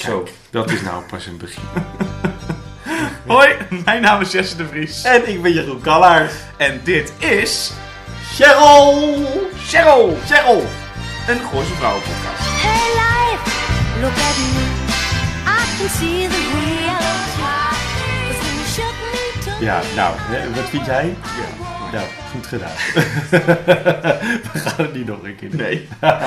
Zo, dat is nou pas een begin. Hoi, mijn naam is Jesse de Vries. En ik ben Jeroen Kallaert. En dit is Cheryl! Cheryl, Cheryl! een Gooise Vrouwenpodcast. Hey life, look at me. I can see the Ja, nou, hè, wat vind jij? Ja. Nou, gedaan. We gaan het niet nog een keer doen. Nee.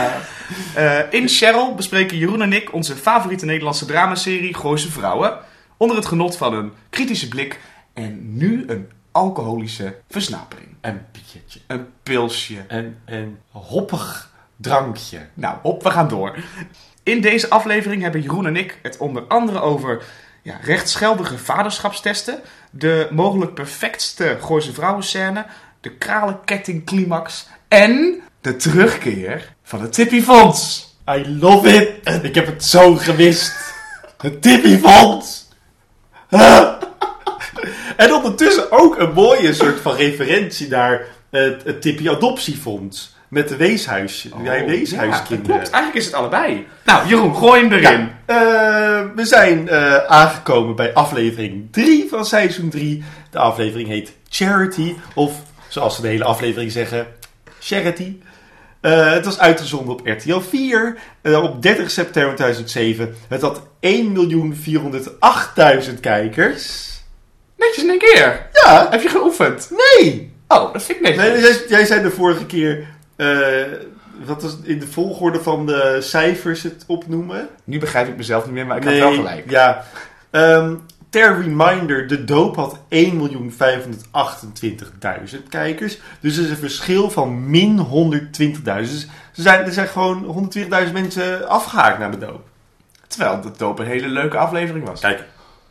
Eh, in Cheryl bespreken Jeroen en ik onze favoriete Nederlandse dramaserie Gooise Vrouwen. Onder het genot van een kritische blik en nu een alcoholische versnapering. Een biertje. Een pilsje. En een hoppig drankje. Nou, op, we gaan door. In deze aflevering hebben Jeroen en ik het onder andere over ja, rechtsgeldige vaderschapstesten, de mogelijk perfectste Gooise vrouwenscène, de kralenkettingclimax en de terugkeer van het Tippyfonds. I love it! Ik heb het zo gewist. Het Tippyfonds! en ondertussen ook een mooie soort van referentie naar het, het Tippy Adoptiefonds. Met de weeshuisje, Oh, Ja, weeshuiskinderen. klopt. Eigenlijk is het allebei. Nou, Jeroen, gooi hem erin. Ja, eh, we zijn eh, aangekomen bij aflevering 3 van seizoen 3. De aflevering heet Charity, of zoals ze de hele aflevering zeggen, Charity. Eh, het was uitgezonden op RTL 4 eh, op 30 september 2007. Het had 1.408.000 kijkers. Netjes in een keer. Ja, Heb je geoefend? nee! Oh, dat vind ik netjes. nee jij, jij zei de vorige keer, eh, wat was in de volgorde van de cijfers het opnoemen. Nu begrijp ik mezelf niet meer, maar ik had wel gelijk. Ja. Ehm, ter reminder, de doop had 1.528.000 kijkers. Dus er is een verschil van min 120.000. Dus er zijn, er zijn gewoon 120.000 mensen afgehaakt naar de doop. Terwijl de doop een hele leuke aflevering was. Kijk,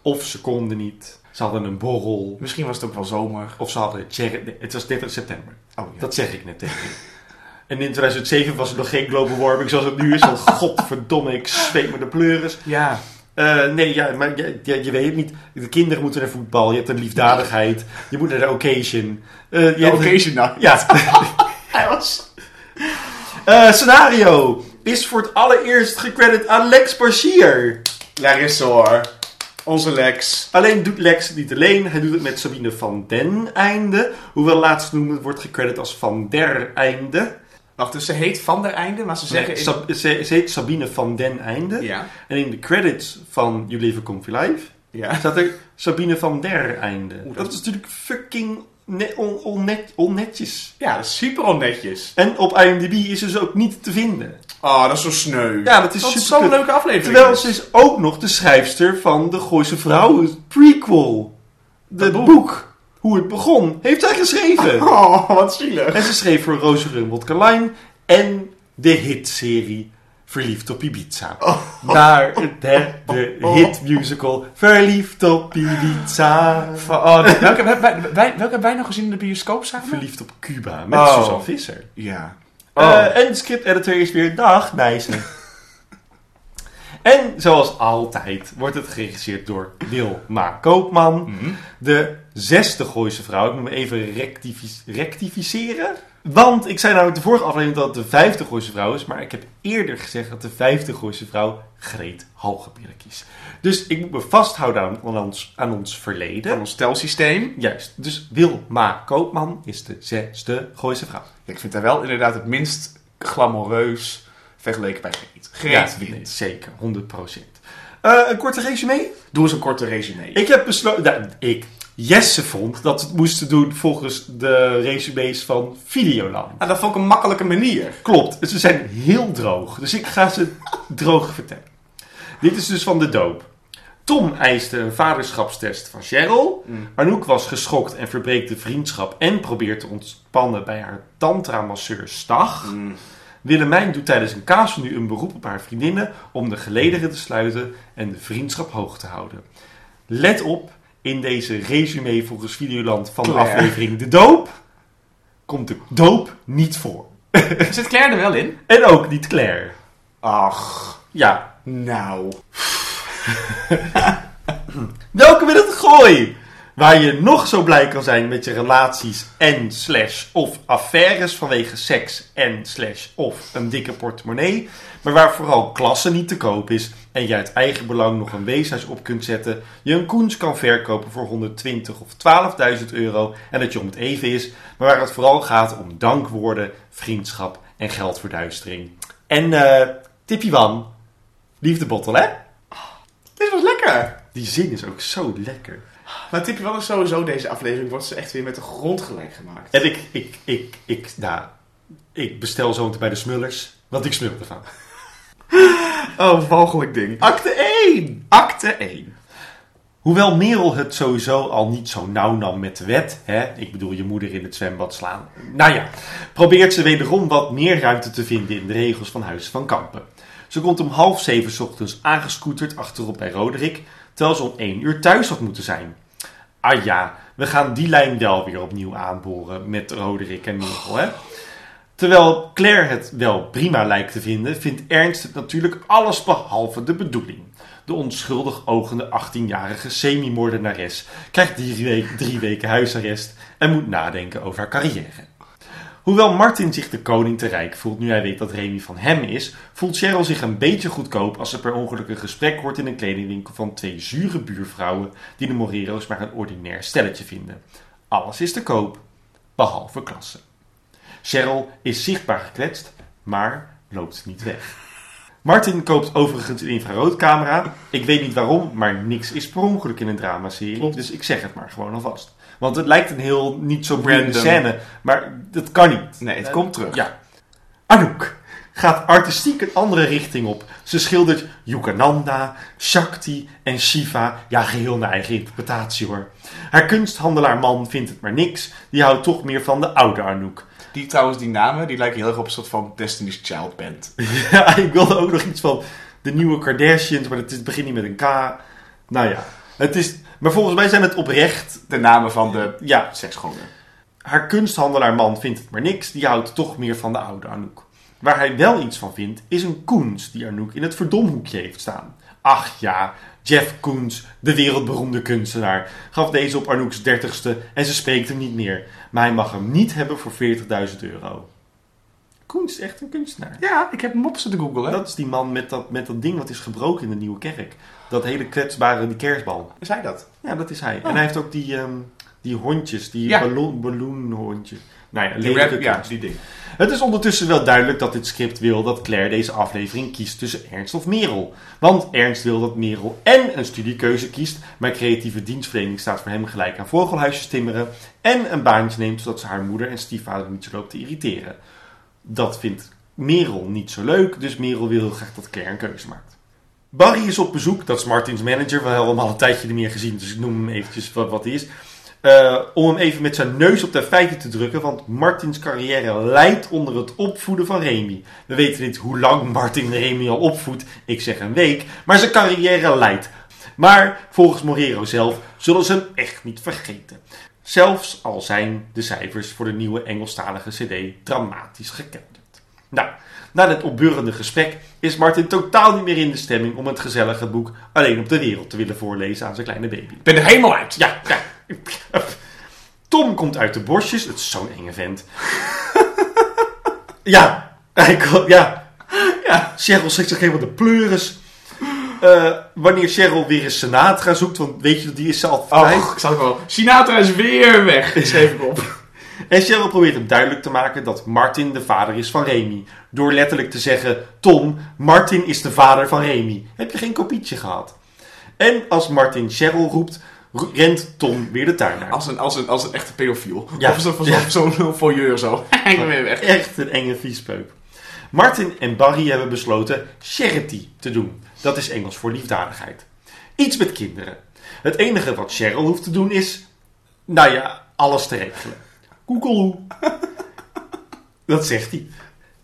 of ze konden niet. Ze hadden een borrel. Misschien was het ook wel zomer. Of ze hadden... Het was 30 september. Oh ja. Dat zeg ik net tegen. En in 2007 was er nog geen global warming zoals het nu is. Want godverdomme, ik zweet me de pleuris. Ja. Eh, nee, ja, maar je, je, je weet het niet. De kinderen moeten naar voetbal. Je hebt een liefdadigheid. Je moet naar de occasion. Je Ja, hebt- occasion nou. Ja. Hij was... Eh, scenario is voor het allereerst gecredit aan Lex Barchier. Larissa hoor. Onze Lex. Alleen doet Lex het niet alleen. Hij doet het met Sabine van den Einde. Hoewel laatst noemen wordt gecredit als van der Einde. Wacht, dus ze heet Van der Einde, maar ze zeggen... Nee, in- Sab- ze, ze heet Sabine van den Einde. Ja. En in de credits van You Live Comfy Life Ja. staat er Sabine van der Einde. Dat- dat is natuurlijk fucking ne- on- onnet- onnetjes. Ja, dat is super onnetjes. En op IMDb is ze dus ook niet te vinden. Oh, dat is zo sneu. Ja, dat is dat is super zo'n leuke aflevering. Terwijl ze is ook nog de schrijfster van de Gooise Vrouwen prequel. Het boek. boek. Hoe het begon. Heeft zij geschreven. Oh, wat zielig. En ze schreef voor Roze Wodka en de hitserie Verliefd op Ibiza. Naar de, de hitmusical Verliefd op Ibiza. Oh, welke, hebben wij, wij- welke hebben wij nog gezien in de bioscoop samen? Verliefd op Cuba met Oh. Suzanne Visser. Ja. Eh, en de script editor is weer dag, meisje. en zoals altijd wordt het geregisseerd door Wilma Koopman. Mhm. De zesde Gooise vrouw. Ik moet me even rectifi- rectificeren. Want ik zei namelijk de vorige aflevering dat het de vijfde Gooise vrouw is. Maar ik heb eerder gezegd dat de vijfde Gooise vrouw Greet Halgeberg is. Dus ik moet me vasthouden aan, aan ons, aan ons verleden. Van ons telsysteem. Juist. Dus Wilma Koopman is de zesde Gooise vrouw. Ik vind haar wel inderdaad het minst glamoureus vergeleken bij Greet. Greet Ja, wint. zeker, 100%. Eh, een korte resume. Doe eens een korte resume. Ik heb besloten, nou, ik, Jesse vond dat we het moesten doen volgens de resumes van Videoland. Ah, dat vond ik een makkelijke manier. Klopt, ze zijn heel droog, dus ik ga ze droog vertellen. Dit is dus van de doop. Tom eiste een vaderschapstest van Cheryl. Mm. Anouk was geschokt en verbreekt de vriendschap en probeert te ontspannen bij haar tantra-masseur Stag. Mm. Willemijn doet tijdens een kaas nu een beroep op haar vriendinnen om de gelederen te sluiten en de vriendschap hoog te houden. Let op, in deze resume volgens Videoland van de aflevering De Doop komt de doop niet voor. Zit Claire er wel in? En ook niet Claire. Ach, Ja, nou. welke wil het gooi? Waar je nog zo blij kan zijn met je relaties en slash of affaires vanwege seks en slash of een dikke portemonnee. Maar waar vooral klasse niet te koop is en je uit eigen belang nog een weeshuis op kunt zetten. Je een koens kan verkopen voor 120 of 12.000 euro en dat je om het even is. Maar waar het vooral gaat om dankwoorden, vriendschap en geldverduistering. En eh tipje Wan, liefdebottel hè? Dit was lekker. Die zin is ook zo lekker. Maar tipje wel is sowieso deze aflevering wordt ze echt weer met de grond gelijk gemaakt. En ik, ik, ik, ik, nou, ik bestel zo meteen bij de smullers, want ik smul ervan. Oh, walgelijk ding. Acte 1! Acte 1. Hoewel Merel het sowieso al niet zo nauw nam met de wet, hè, ik bedoel je moeder in het zwembad slaan, nou ja, probeert ze wederom wat meer ruimte te vinden in de regels van Huis van Kampen. Ze komt om half zeven ochtends aangescooterd achterop bij Roderick, terwijl ze om één uur thuis had moeten zijn. Ah ja, we gaan die lijn wel weer opnieuw aanboren met Roderick en Merel, hè. Terwijl Claire het wel prima lijkt te vinden, vindt Ernst het natuurlijk alles behalve de bedoeling. De onschuldig ogende 18-jarige semi-moordenares krijgt drie, week- drie weken huisarrest en moet nadenken over haar carrière. Hoewel Martin zich de koning te rijk voelt nu hij weet dat Remy van hem is, voelt Cheryl zich een beetje goedkoop als ze per ongeluk een gesprek hoort in een kledingwinkel van twee zure buurvrouwen die de Morero's maar een ordinair stelletje vinden. Alles is te koop, behalve klasse. Cheryl is zichtbaar gekletst, maar loopt niet weg. Martin koopt overigens een infraroodcamera. Ik weet niet waarom, maar niks is per ongeluk in een dramaserie. Dus ik zeg het maar gewoon alvast. Want het lijkt een heel niet zo boeiende Random. scène, maar dat kan niet. Nee, het Eh, komt terug. Ja. Anouk gaat artistiek een andere richting op. Ze schildert Yukananda, Shakti en Shiva. Ja, geheel naar eigen interpretatie hoor. Haar kunsthandelaar man vindt het maar niks. Die houdt toch meer van de oude Anouk. Die trouwens, die namen, die lijken heel erg op een soort van Destiny's Child band. Ja, ik wilde ook nog iets van de nieuwe Kardashians, maar het begint niet met een K. Nou ja, het is... Maar volgens mij zijn het oprecht... De namen van de Ja, haar kunsthandelaar man vindt het maar niks. Die houdt toch meer van de oude Anouk. Waar hij wel iets van vindt, is een Koens die Anouk in het verdomhoekje heeft staan. Ach ja, Jeff Koens, de wereldberoemde kunstenaar, gaf deze op Anouk's dertigste en ze spreekt hem niet meer. Maar hij mag hem niet hebben voor 40.000 euro. Koens is echt een kunstenaar. Ja, ik heb hem op zitten googlen. Dat is die man met dat, met dat ding wat is gebroken in de nieuwe kerk. Dat hele kwetsbare, die kerstbal. Is hij dat? Ja, dat is hij. Oh. En hij heeft ook die, ehm, die hondjes, die Ja. ballon, balloonhondjes. Nou ja, Die rap, ja, die ding. Het is ondertussen wel duidelijk dat dit script wil dat Claire deze aflevering kiest tussen Ernst of Merel. Want Ernst wil dat Merel en een studiekeuze kiest, maar creatieve dienstverlening staat voor hem gelijk aan vogelhuisjes timmeren en een baantje neemt zodat ze haar moeder en stiefvader niet zo loopt te irriteren. Dat vindt Merel niet zo leuk, dus Merel wil heel graag dat Claire een keuze maakt. Barry is op bezoek, dat is Martins manager. We hebben hem al een tijdje niet meer gezien, dus ik noem hem eventjes wat, wat hij is. Eh, om hem even met zijn neus op de feiten te drukken, want Martins carrière leidt onder het opvoeden van Remy. We weten niet hoe lang Martin Remy al opvoedt, ik zeg een week, maar zijn carrière leidt. Maar volgens Morero zelf zullen ze hem echt niet vergeten. Zelfs al zijn de cijfers voor de nieuwe Engelstalige CD dramatisch gekelderd. Nou, na dit opbeurende gesprek is Martin totaal niet meer in de stemming om het gezellige boek Alleen op de wereld te willen voorlezen aan zijn kleine baby. Ik ben er helemaal uit. Ja, ja. Tom komt uit de bosjes. Het is zo'n enge vent. ja, hij ko- ja. Ja. Cheryl zegt zich helemaal de pleuris. Eh, wanneer Cheryl weer eens Sinatra zoekt, want weet je, die is ze altijd kwijt. Oh, ik zag het wel. Sinatra is weer weg. Ik schreef ik op. En Cheryl probeert hem duidelijk te maken dat Martin de vader is van Remy. Door letterlijk te zeggen, Tom, Martin is de vader van Remy. Heb je geen kopietje gehad? En als Martin Cheryl roept, ro- rent Tom weer de tuin uit. Als een, als een, als een echte pedofiel. Ja. Of zo- Ja. zo'n voyeur zo. Ik ben weer weg. Echt een enge viespeuk. Martin en Barry hebben besloten charity te doen. Dat is Engels voor liefdadigheid. Iets met kinderen. Het enige wat Cheryl hoeft te doen is, nou ja, alles te regelen. Koekeloe. Dat zegt hij.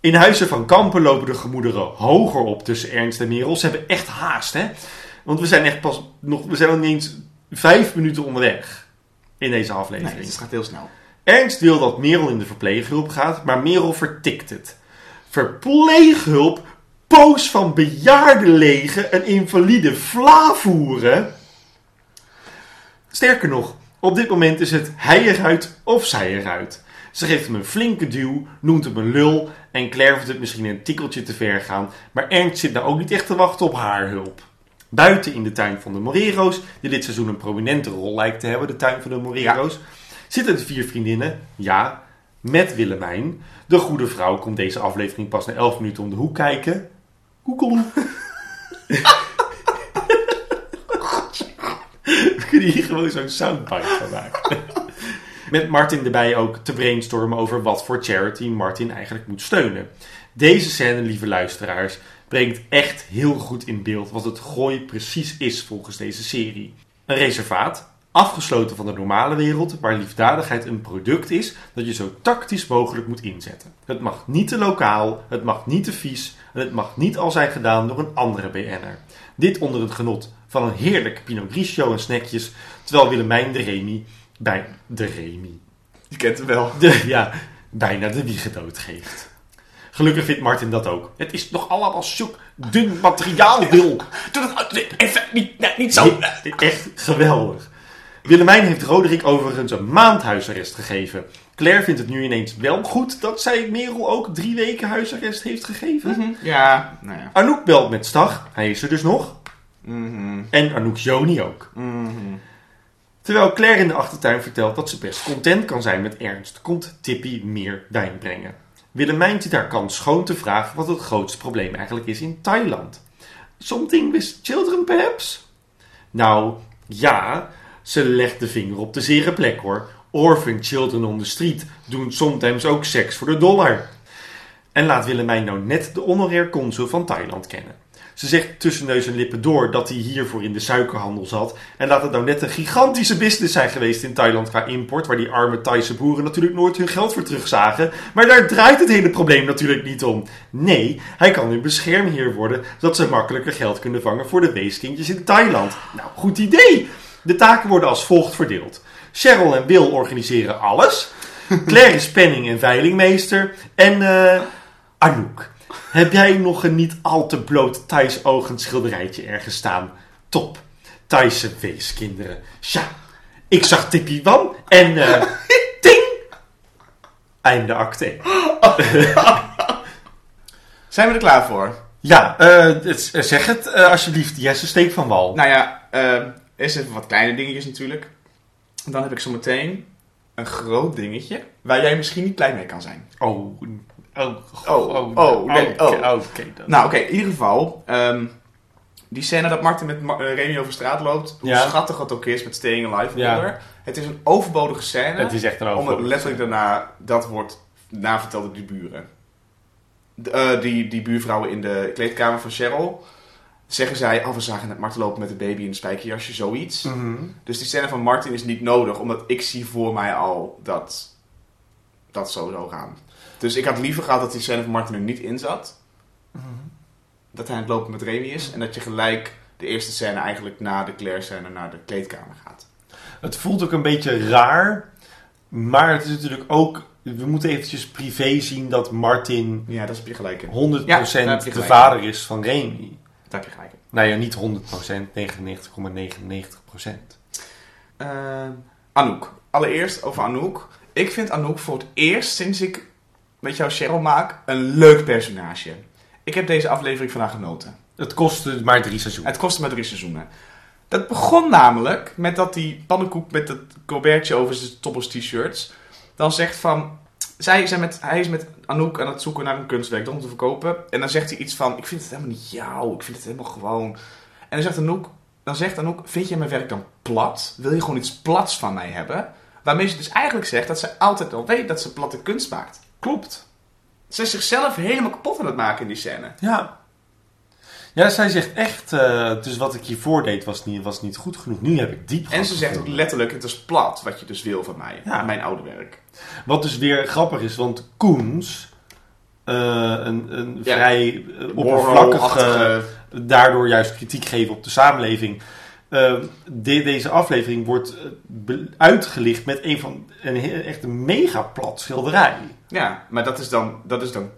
In Huizen van Kampen lopen de gemoederen hoger op tussen Ernst en Merel. Ze hebben echt haast, hè? Want we zijn echt pas nog, we zijn nog niet eens vijf minuten onderweg in deze aflevering. Nee, het gaat heel snel. Ernst wil dat Merel in de verpleeghulp gaat, maar Merel vertikt het. Verpleeghulp? Poos van bejaardenlegen een invalide vla voeren? Sterker nog, Op dit moment is het hij eruit of zij eruit. Ze geeft hem een flinke duw, noemt hem een lul en Claire vindt het misschien een tikkeltje te ver gaan, maar Ernst zit nou ook niet echt te wachten op haar hulp. Buiten in de tuin van de Morero's, die dit seizoen een prominente rol lijkt te hebben, de tuin van de Morero's, zitten de vier vriendinnen, ja, met Willemijn. De goede vrouw komt deze aflevering pas na 11 minuten om de hoek kijken. Hoekel. Kunnen hier gewoon zo'n soundbite van maken. Met Martin erbij ook te brainstormen over wat voor charity Martin eigenlijk moet steunen. Deze scène, lieve luisteraars, brengt echt heel goed in beeld wat het gooi precies is volgens deze serie. Een reservaat, afgesloten van de normale wereld, waar liefdadigheid een product is dat je zo tactisch mogelijk moet inzetten. Het mag niet te lokaal, het mag niet te vies en het mag niet al zijn gedaan door een andere BN'er. Dit onder het genot van een heerlijk Pinot Grigio en snackjes, terwijl Willemijn de Remy bij de Remy Je kent hem wel. de, ja, bijna de wiegen doodgeeft. Gelukkig vindt Martin dat ook. Het is nog allemaal zoek dun materiaal, Wil. Doe dat even niet, nee, niet zo. Echt geweldig. Willemijn heeft Roderick overigens een maand huisarrest gegeven. Claire vindt het nu ineens wel goed dat zij Merel ook drie weken huisarrest heeft gegeven. Ja, nou ja. Anouk belt met Stag, hij is er dus nog. Mhm. En Anouk Joni ook. Terwijl Claire in de achtertuin vertelt dat ze best content kan zijn met Ernst, komt Tippy meer wijn brengen. Willemijn ziet haar kans schoon te vragen wat het grootste probleem eigenlijk is in Thailand. Something with children perhaps? Nou, ja, ze legt de vinger op de zere plek hoor. Orphan children on the street doen sometimes ook seks voor de dollar. En laat Willemijn nou net de honorair consul van Thailand kennen. Ze zegt tussen neus en lippen door dat hij hiervoor in de suikerhandel zat. En laat het nou net een gigantische business zijn geweest in Thailand qua import. Waar die arme Thaise boeren natuurlijk nooit hun geld voor terugzagen. Maar daar draait het hele probleem natuurlijk niet om. Nee, hij kan hun beschermheer worden. Zodat ze makkelijker geld kunnen vangen voor de weeskindjes in Thailand. Nou, goed idee. De taken worden als volgt verdeeld. Cheryl en Will organiseren alles. Claire is penning- en veilingmeester. En eh Anouk. Heb jij nog een niet al te bloot Thais ogend schilderijtje ergens staan? Top. Thaise weeskinderen. Tja, ik zag Tippy Wan en eh ting! Einde acte. Zijn we er klaar voor? Ja, eh, het- zeg het eh, alsjeblieft. Jesse Steek van Wal. Nou ja, eh eerst even wat kleine dingetjes natuurlijk. Dan heb ik zo meteen een groot dingetje waar jij misschien niet blij mee kan zijn. Oh, oh, Oh, oh, nee, oké, oh. oké dan. Nou, oké, in ieder geval. ehm, die scène dat Martin met Ma- eh, Remy over straat loopt. Hoe Ja. schattig het ook is met Staying Alive. Ja. Wonder. Het is een overbodige scène. Het is echt een Omdat overbodige letterlijk daarna dat wordt naverteld door die buren. De, eh, die, die buurvrouwen in de kleedkamer van Cheryl. Zeggen zij, oh we zagen net Martin lopen met een baby in een spijkerjasje, zoiets. Mhm. Dus die scène van Martin is niet nodig, omdat ik zie voor mij al dat dat zo zou gaan. Dus ik had liever gehad dat die scène van Martin er niet in zat. Dat hij aan het lopen met Remy is. En dat je gelijk de eerste scène eigenlijk na de Claire scène naar de kleedkamer gaat. Het voelt ook een beetje raar. Maar het is natuurlijk ook... We moeten eventjes privé zien dat Martin 100% Ja, daar heb je gelijk in. Ja, daar heb je de gelijk. vader is van Remy. Daar heb je gelijk in. Nou ja, niet 100%, 99,99%. Eh, Anouk. Allereerst over Anouk. Ik vind Anouk voor het eerst sinds ik met jou Cheryl maak een leuk personage. Ik heb deze aflevering van haar genoten. Het kostte maar drie seizoenen. Het kostte maar drie seizoenen. Dat begon namelijk met dat die pannenkoek met het colbertje over zijn toppers t-shirts dan zegt van... Zij zijn met, hij is met Anouk aan het zoeken naar een kunstwerk om te verkopen. En dan zegt hij iets van, ik vind het helemaal niet jou, ik vind het helemaal gewoon... En dan zegt Anouk, dan zegt Anouk, vind jij mijn werk dan plat? Wil je gewoon iets plats van mij hebben? Waarmee ze dus eigenlijk zegt dat ze altijd al weet dat ze platte kunst maakt. Klopt. Ze is zichzelf helemaal kapot aan het maken in die scène. Ja. Ja, zij zegt echt... eh, dus wat ik hiervoor deed was niet, was niet goed genoeg. Nu heb ik diep En ze zegt ook letterlijk, het is plat wat je dus wil van mij. Ja. Mijn oude werk. Wat dus weer grappig is, want Koens... eh, een, een Ja. vrij eh, oppervlakkig... Warhol-achtige- daardoor juist kritiek geven op de samenleving. Eh, de- deze aflevering wordt eh, uitgelicht met een van een, echt een mega plat schilderij. Ja, maar dat is dan... Dat is dan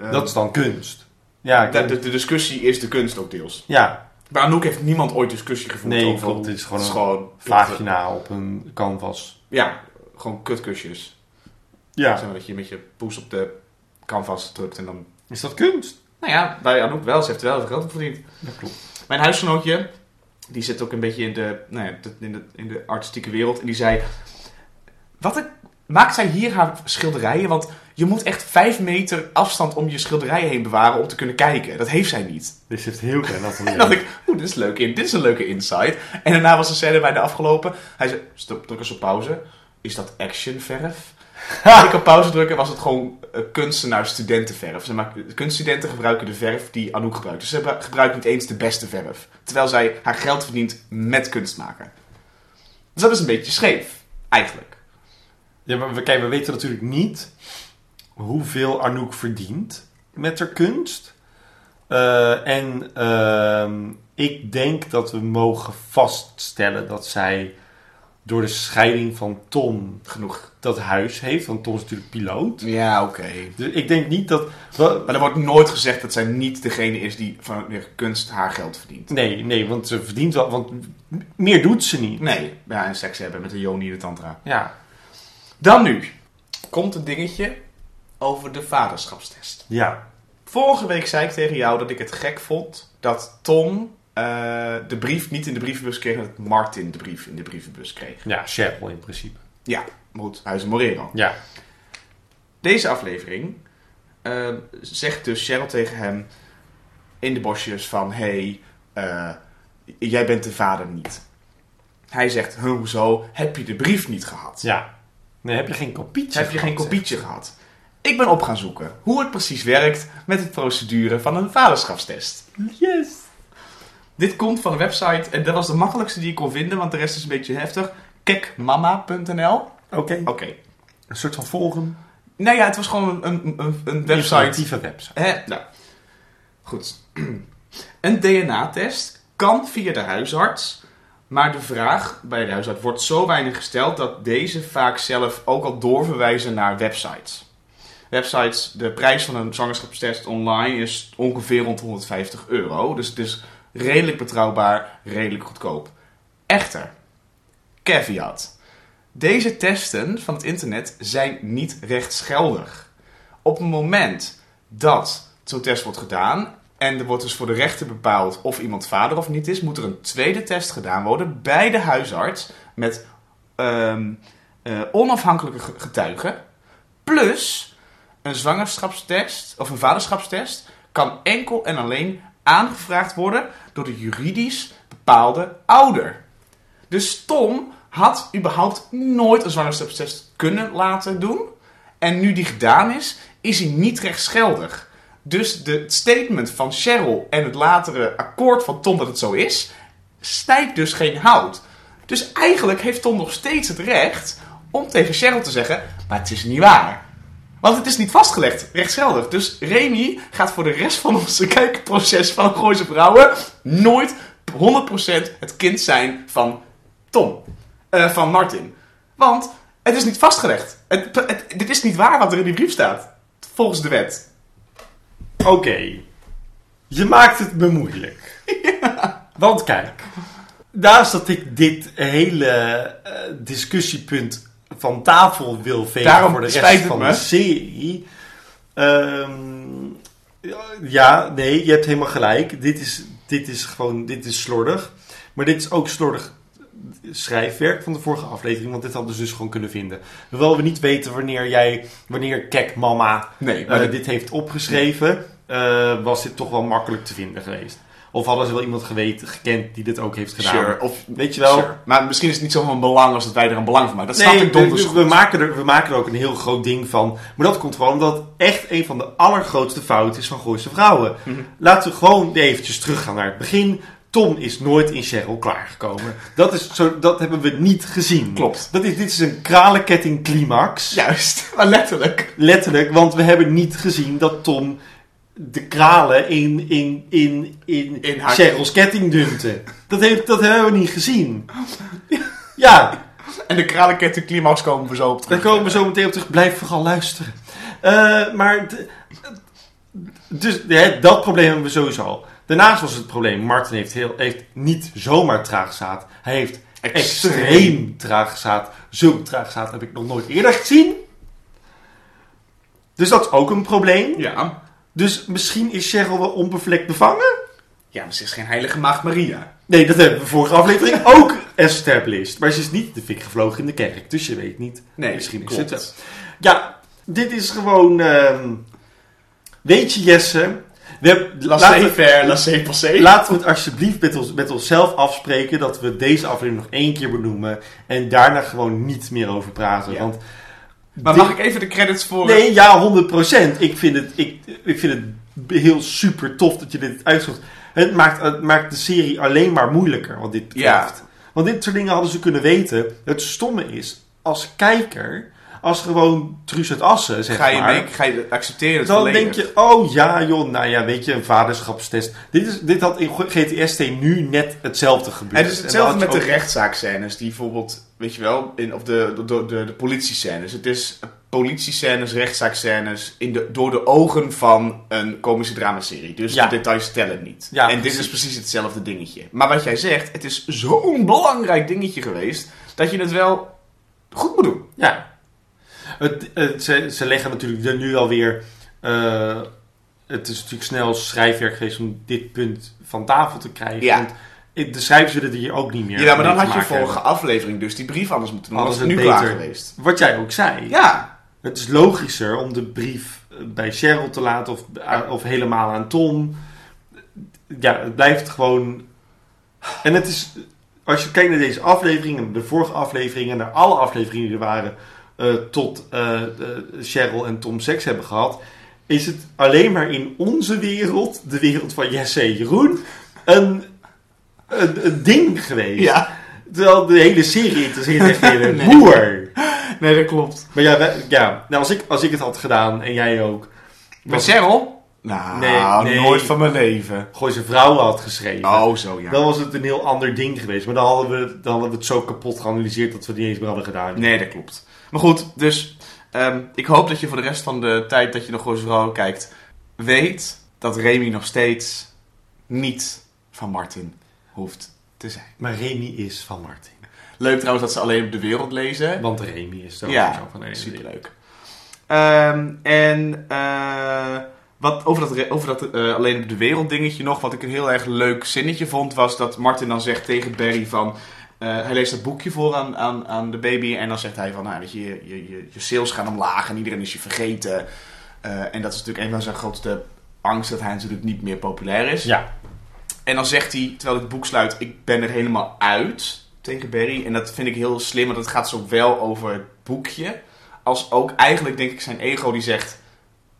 eh, dat is dan kunst. Ja, de, de, de discussie is de kunst ook deels. ja. Bij Anouk heeft niemand ooit discussie gevoerd Nee, over... klopt. Het is gewoon het een Vagina vagina. op een canvas. Ja, gewoon kutkusjes. Ja. Zeg maar dat je met je poes op de canvas drukt en dan... Is dat kunst? Nou ja, bij Anouk wel. Ze heeft er wel veel geld op verdiend. Dat klopt. Mijn huisgenootje, die zit ook een beetje in de, nou ja, in de, in de artistieke wereld. En die zei, wat een, maakt zij hier haar schilderijen? Want je moet echt vijf meter afstand om je schilderijen heen bewaren om te kunnen kijken. Dat heeft zij niet. Dit heeft heel klein En dan dacht ik, oeh, dit is, leuk dit is een leuke insight. En daarna was de scène bij de afgelopen. Hij zei, stop, druk eens op pauze. Is dat actionverf? Als ik op pauze drukken was het gewoon eh, kunstenaar-studentenverf. Zeg maar, kunststudenten gebruiken de verf die Anouk gebruikt. Dus ze gebru- gebruikt niet eens de beste verf. Terwijl zij haar geld verdient met kunst maken. Dus dat is een beetje scheef, eigenlijk. Ja, maar we, kijk, we weten natuurlijk niet hoeveel Anouk verdient met haar kunst. Eh, en ehm, ik denk dat we mogen vaststellen dat zij door de scheiding van Tom Genoeg. dat huis heeft. Want Tom is natuurlijk piloot. Ja, oké. Dus ik denk niet dat... Maar er wordt nooit gezegd dat zij niet degene is die van de kunst haar geld verdient. Nee, nee, want ze verdient wel... Want meer doet ze niet. Nee, ja, en seks hebben met de Joni de Tantra. Ja, Dan nu komt een dingetje over de vaderschapstest. ja. Vorige week zei ik tegen jou dat ik het gek vond dat Tom eh, de brief niet in de brievenbus kreeg, en dat Martin de brief in de brievenbus kreeg. Ja, Cheryl in principe. Ja, moet Huizen Morero. Ja. Deze aflevering eh, zegt dus Cheryl tegen hem in de bosjes van... hey, eh, jij bent de vader niet. Hij zegt, "Huh, hoezo? Heb je de brief niet gehad? Ja. Nee, heb je geen kopietje Heb je geen kopietje gehad? Ik ben op gaan zoeken hoe het precies werkt met het procedure van een vaderschapstest. Yes. Dit komt van een website en dat was de makkelijkste die ik kon vinden, want de rest is een beetje heftig. Kekmama.nl Oké. Oké. Een soort van volgen. Nou ja, het was gewoon een, een, een website. Informatieve website. Hè? Nou, goed. Een DNA-test kan via de huisarts, maar de vraag bij de huisarts wordt zo weinig gesteld dat deze vaak zelf ook al doorverwijzen naar websites. Websites, de prijs van een zwangerschapstest online is ongeveer rond 150 euro, dus het is redelijk betrouwbaar, redelijk goedkoop. Echter, caveat. Deze testen van het internet zijn niet rechtsgeldig. Op het moment dat zo'n test wordt gedaan en er wordt dus voor de rechter bepaald of iemand vader of niet is, moet er een tweede test gedaan worden bij de huisarts met ehm, eh, onafhankelijke ge- getuigen. Plus een zwangerschapstest of een vaderschapstest kan enkel en alleen aangevraagd worden door de juridisch bepaalde ouder. Dus Tom had überhaupt nooit een zwangerschapstest kunnen laten doen. En nu die gedaan is, is hij niet rechtsgeldig. Dus de statement van Cheryl en het latere akkoord van Tom dat het zo is, snijdt dus geen hout. Dus eigenlijk heeft Tom nog steeds het recht om tegen Cheryl te zeggen, maar het is niet waar. Want het is niet vastgelegd, rechtsgeldig. Dus Remy gaat voor de rest van onze kijkproces van Gooise Vrouwen nooit 100% het kind zijn van Tom. Eh, van Martin. Want het is niet vastgelegd. Het, het- dit is niet waar wat er in die brief staat. Volgens de wet. Oké. Je maakt het me moeilijk. Want kijk. Naast dat ik dit hele eh, discussiepunt van tafel wil vegen Daarom voor de rest van me. de serie. ehm, ja, nee, je hebt helemaal gelijk. Dit is, dit is gewoon, dit is slordig. Maar dit is ook slordig schrijfwerk van de vorige aflevering, want dit hadden ze dus gewoon kunnen vinden. Hoewel we niet weten wanneer jij, wanneer Kek Mama Nee, maar dit- dit heeft opgeschreven, eh, was dit toch wel makkelijk te vinden geweest. Of hadden ze wel iemand geweten, gekend die dit ook heeft gedaan. Sure. Of, Weet je wel? Sure. Maar misschien is het niet zo van belang als dat wij er een belang van maken. Dat snap Nee, ik donders we, we, maken er, we maken er ook een heel groot ding van. Maar dat komt gewoon omdat echt een van de allergrootste fouten is van Gooise Vrouwen. Mhm. Laten we gewoon eventjes teruggaan naar het begin. Tom is nooit in Cheryl klaargekomen. Dat, is zo, dat hebben we niet gezien. Klopt. Dat is, dit is een kralenketting climax. Juist, maar letterlijk. Letterlijk, want we hebben niet gezien dat Tom de kralen in, in, in, in, In Cheryl's ketting dumpte. Dat, heeft, dat hebben we niet gezien. Ja, En de kralenketting climax komen we zo op daar terug. komen we zo meteen op terug. Blijf vooral luisteren. Eh, maar, dus dat probleem hebben we sowieso al. Daarnaast was het probleem, Martin heeft, heel, heeft niet zomaar traagzaad. Hij heeft Extreem. extreem traagzaad. Zulk traagzaad heb ik nog nooit eerder gezien. Dus dat is ook een probleem. Ja. Dus misschien is Cheryl wel onbevlekt bevangen? Ja, maar ze is geen heilige maagd Maria. Nee, dat hebben we vorige aflevering ook established. Maar ze is niet de fik gevlogen in de kerk, dus je weet niet. Nee, Misschien is het wel. Ja, dit is gewoon... ehm, weet je Jesse, we hebben, laten, Laissez-faire, laissez-passer. laten we het alsjeblieft met, ons, met onszelf afspreken... dat we deze aflevering nog één keer benoemen... en daarna gewoon niet meer over praten. Ja. Want Maar mag ik even de credits voor... Nee, ja, 100%. Ik vind het, ik, ik vind het heel super tof dat je dit uitzoekt. Het maakt, het maakt de serie alleen maar moeilijker wat dit betreft. Ja. Want dit soort dingen hadden ze kunnen weten. Het stomme is, als kijker, als gewoon Truus uit Assen, zeg Ga je, maar... ga je accepteren het dan volledig? denk je, oh ja joh, nou ja, weet je, een vaderschapstest. Dit, is, dit had in GTST nu net hetzelfde gebeurd. Het is hetzelfde met de rechtszaakscènes, die bijvoorbeeld, weet je wel, in, of de, de, de, de, de politiescènes. Het is politiescènes, rechtszaaksscènes in de, door de ogen van een komische dramaserie. Dus Ja. de details tellen niet. Ja, en dit is precies hetzelfde dingetje. Maar wat jij zegt, het is zo'n belangrijk dingetje geweest, dat je het wel goed moet doen. Ja. Het, het- ze, ze leggen natuurlijk er nu alweer. eh het is natuurlijk snel schrijfwerk geweest om dit punt van tafel te krijgen. Ja. Want eh, de schrijvers willen er hier ook niet meer. Ja, maar dan had je maken vorige hebben. aflevering dus die brief anders moeten doen. Was het nu het klaar beter- geweest. Wat jij ook zei. Ja, Het is logischer om de brief eh, bij Cheryl te laten of, aan- of helemaal aan Tom. Ja, het blijft gewoon. En het is. Als je kijkt naar deze aflevering en de vorige afleveringen, naar alle afleveringen die er waren. Eh, tot de- Cheryl en Tom seks hebben gehad. Is het alleen maar in onze wereld, de wereld van Jesse en Jeroen, een, een, een ding geweest. ja. Terwijl de hele serie interesseert echt geen Nee. moer. Nee, dat klopt. Maar ja, wij- ja nou, als, ik, als ik het had gedaan en jij ook. Met Cheryl? Nou, Nee, nee. nooit van mijn leven. Gooi zijn vrouw had geschreven. Oh, zo ja. Dan was het een heel ander ding geweest. Maar dan hadden we, dan hadden we het zo kapot geanalyseerd dat we het niet eens meer hadden gedaan. Nee, dat klopt. Maar goed, dus ehm, ik hoop dat je voor de rest van de tijd dat je nog Gooise Vrouwen kijkt, weet dat Remy nog steeds niet van Martin hoeft te zijn. Maar Remy is van Martin. Leuk trouwens dat ze alleen op de wereld lezen. Want Remy is zo Ja, van deze superleuk. Ehm, en eh, wat over dat, over dat eh, alleen op de wereld dingetje nog, wat ik een heel erg leuk zinnetje vond, was dat Martin dan zegt tegen Barry van, hij leest dat boekje voor aan, aan, aan de baby en dan zegt hij van, nou, weet je, je, je, je sales gaan omlaag en iedereen is je vergeten. Eh, en dat is natuurlijk een van zijn grootste angst, dat hij natuurlijk niet meer populair is. Ja, En dan zegt hij, terwijl ik het boek sluit, ik ben er helemaal uit tegen Barry. En dat vind ik heel slim, want het gaat zowel over het boekje, als ook eigenlijk denk ik zijn ego die zegt,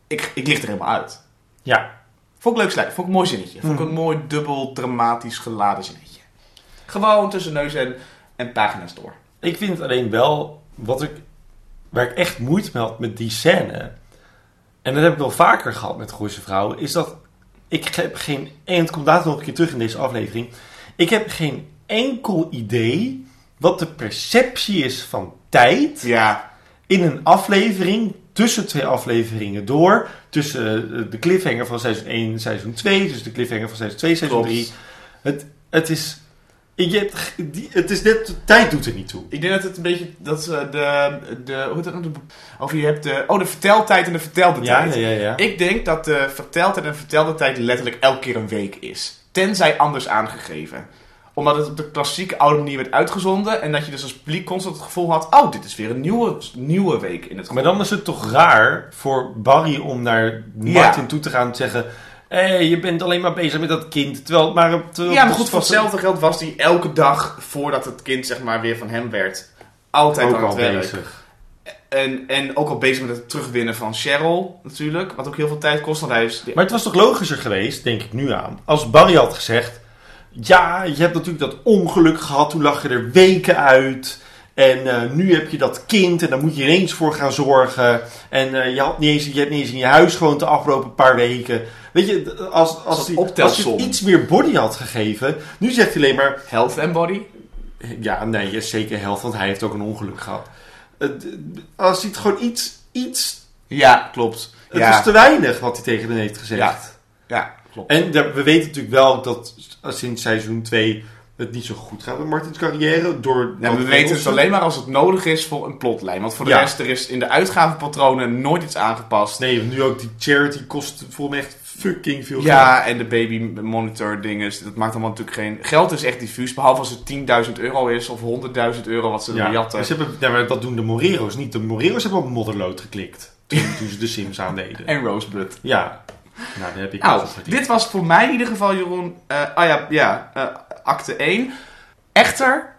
ik, ik lig er helemaal uit. ja. Vond ik leuk sluit, vond ik een mooi zinnetje. Vond ik een mooi dubbel dramatisch geladen zinnetje. Gewoon tussen neus en, en pagina's door. Ik vind het alleen wel, wat ik, waar ik echt moeite mee had met die scène, en dat heb ik wel vaker gehad met Gooise Vrouwen, is dat ik heb geen, en het komt later nog een keer terug in deze aflevering, ik heb geen enkel idee wat de perceptie is van tijd Ja, in een aflevering, tussen twee afleveringen door, tussen eh, de cliffhanger van seizoen 1 en seizoen 2, tussen de cliffhanger van seizoen 2 en seizoen Klopt. 3. Het, het is... Je hebt, die- het is net, tijd doet er niet toe. ik denk dat het een beetje, dat ze de, de, hoe heet dat nou? De- Over je hebt de, oh de verteltijd en de vertelde Ja, tijd. ja, ja. ja. Ik denk dat de verteltijd en vertelde tijd letterlijk elke keer een week is. Tenzij anders aangegeven. Omdat het op de klassieke oude manier werd uitgezonden. En dat je dus als publiek constant het gevoel had... Oh, dit is weer een nieuwe, nieuwe week in het Maar dan is het toch raar voor Barry om naar Martin toe te gaan en te zeggen... Hé, je bent alleen maar bezig met dat kind. Terwijl, het maar, terwijl Ja, maar het goed, voor hetzelfde geld was hij elke dag voordat het kind zeg maar weer van hem werd... Altijd ook aan al het werk. bezig. En, en ook al bezig met het terugwinnen van Cheryl natuurlijk. Wat ook heel veel tijd kost. Want hij is... Maar het was toch logischer geweest, denk ik nu aan, als Barry had gezegd... Ja, je hebt natuurlijk dat ongeluk gehad, toen lag je er weken uit... En eh, nu heb je dat kind en daar moet je ineens voor gaan zorgen. En eh, je, had niet eens, je hebt niet eens in je huis gewoond de afgelopen paar weken. Weet je, als, als, hij- als je iets meer body had gegeven... Nu zegt hij alleen maar... Health and body. Ja, nee, is zeker helft, want hij heeft ook een ongeluk gehad. Eh, als hij het gewoon iets... iets Ja, klopt. het ja. was te weinig wat hij tegen hen heeft gezegd. Ja. Ja. klopt. En we weten natuurlijk wel dat sinds seizoen 2 het niet zo goed gaat met Martins carrière. Door Ja, we weten het alleen maar als het nodig is voor een plotlijn. Want voor de Ja. rest, er is in de uitgavenpatronen nooit iets aangepast. Nee, nu ook die charity kost volgens mij echt fucking veel geld. Ja, en de baby monitor dingen, dat maakt allemaal natuurlijk geen... Geld is echt diffuus, behalve als het 10.000 euro is of 100.000 euro wat ze Ja, jatten. Ze hebben, ja, maar dat doen de Morero's niet. De Morero's hebben op modderlood geklikt. Toen, toen ze de Sims aandeden. En Rosebud. Ja. Nou, daar heb ik Nou, dit was voor mij in ieder geval, Jeroen. eh ah ja, ja eh, acte 1. Echter,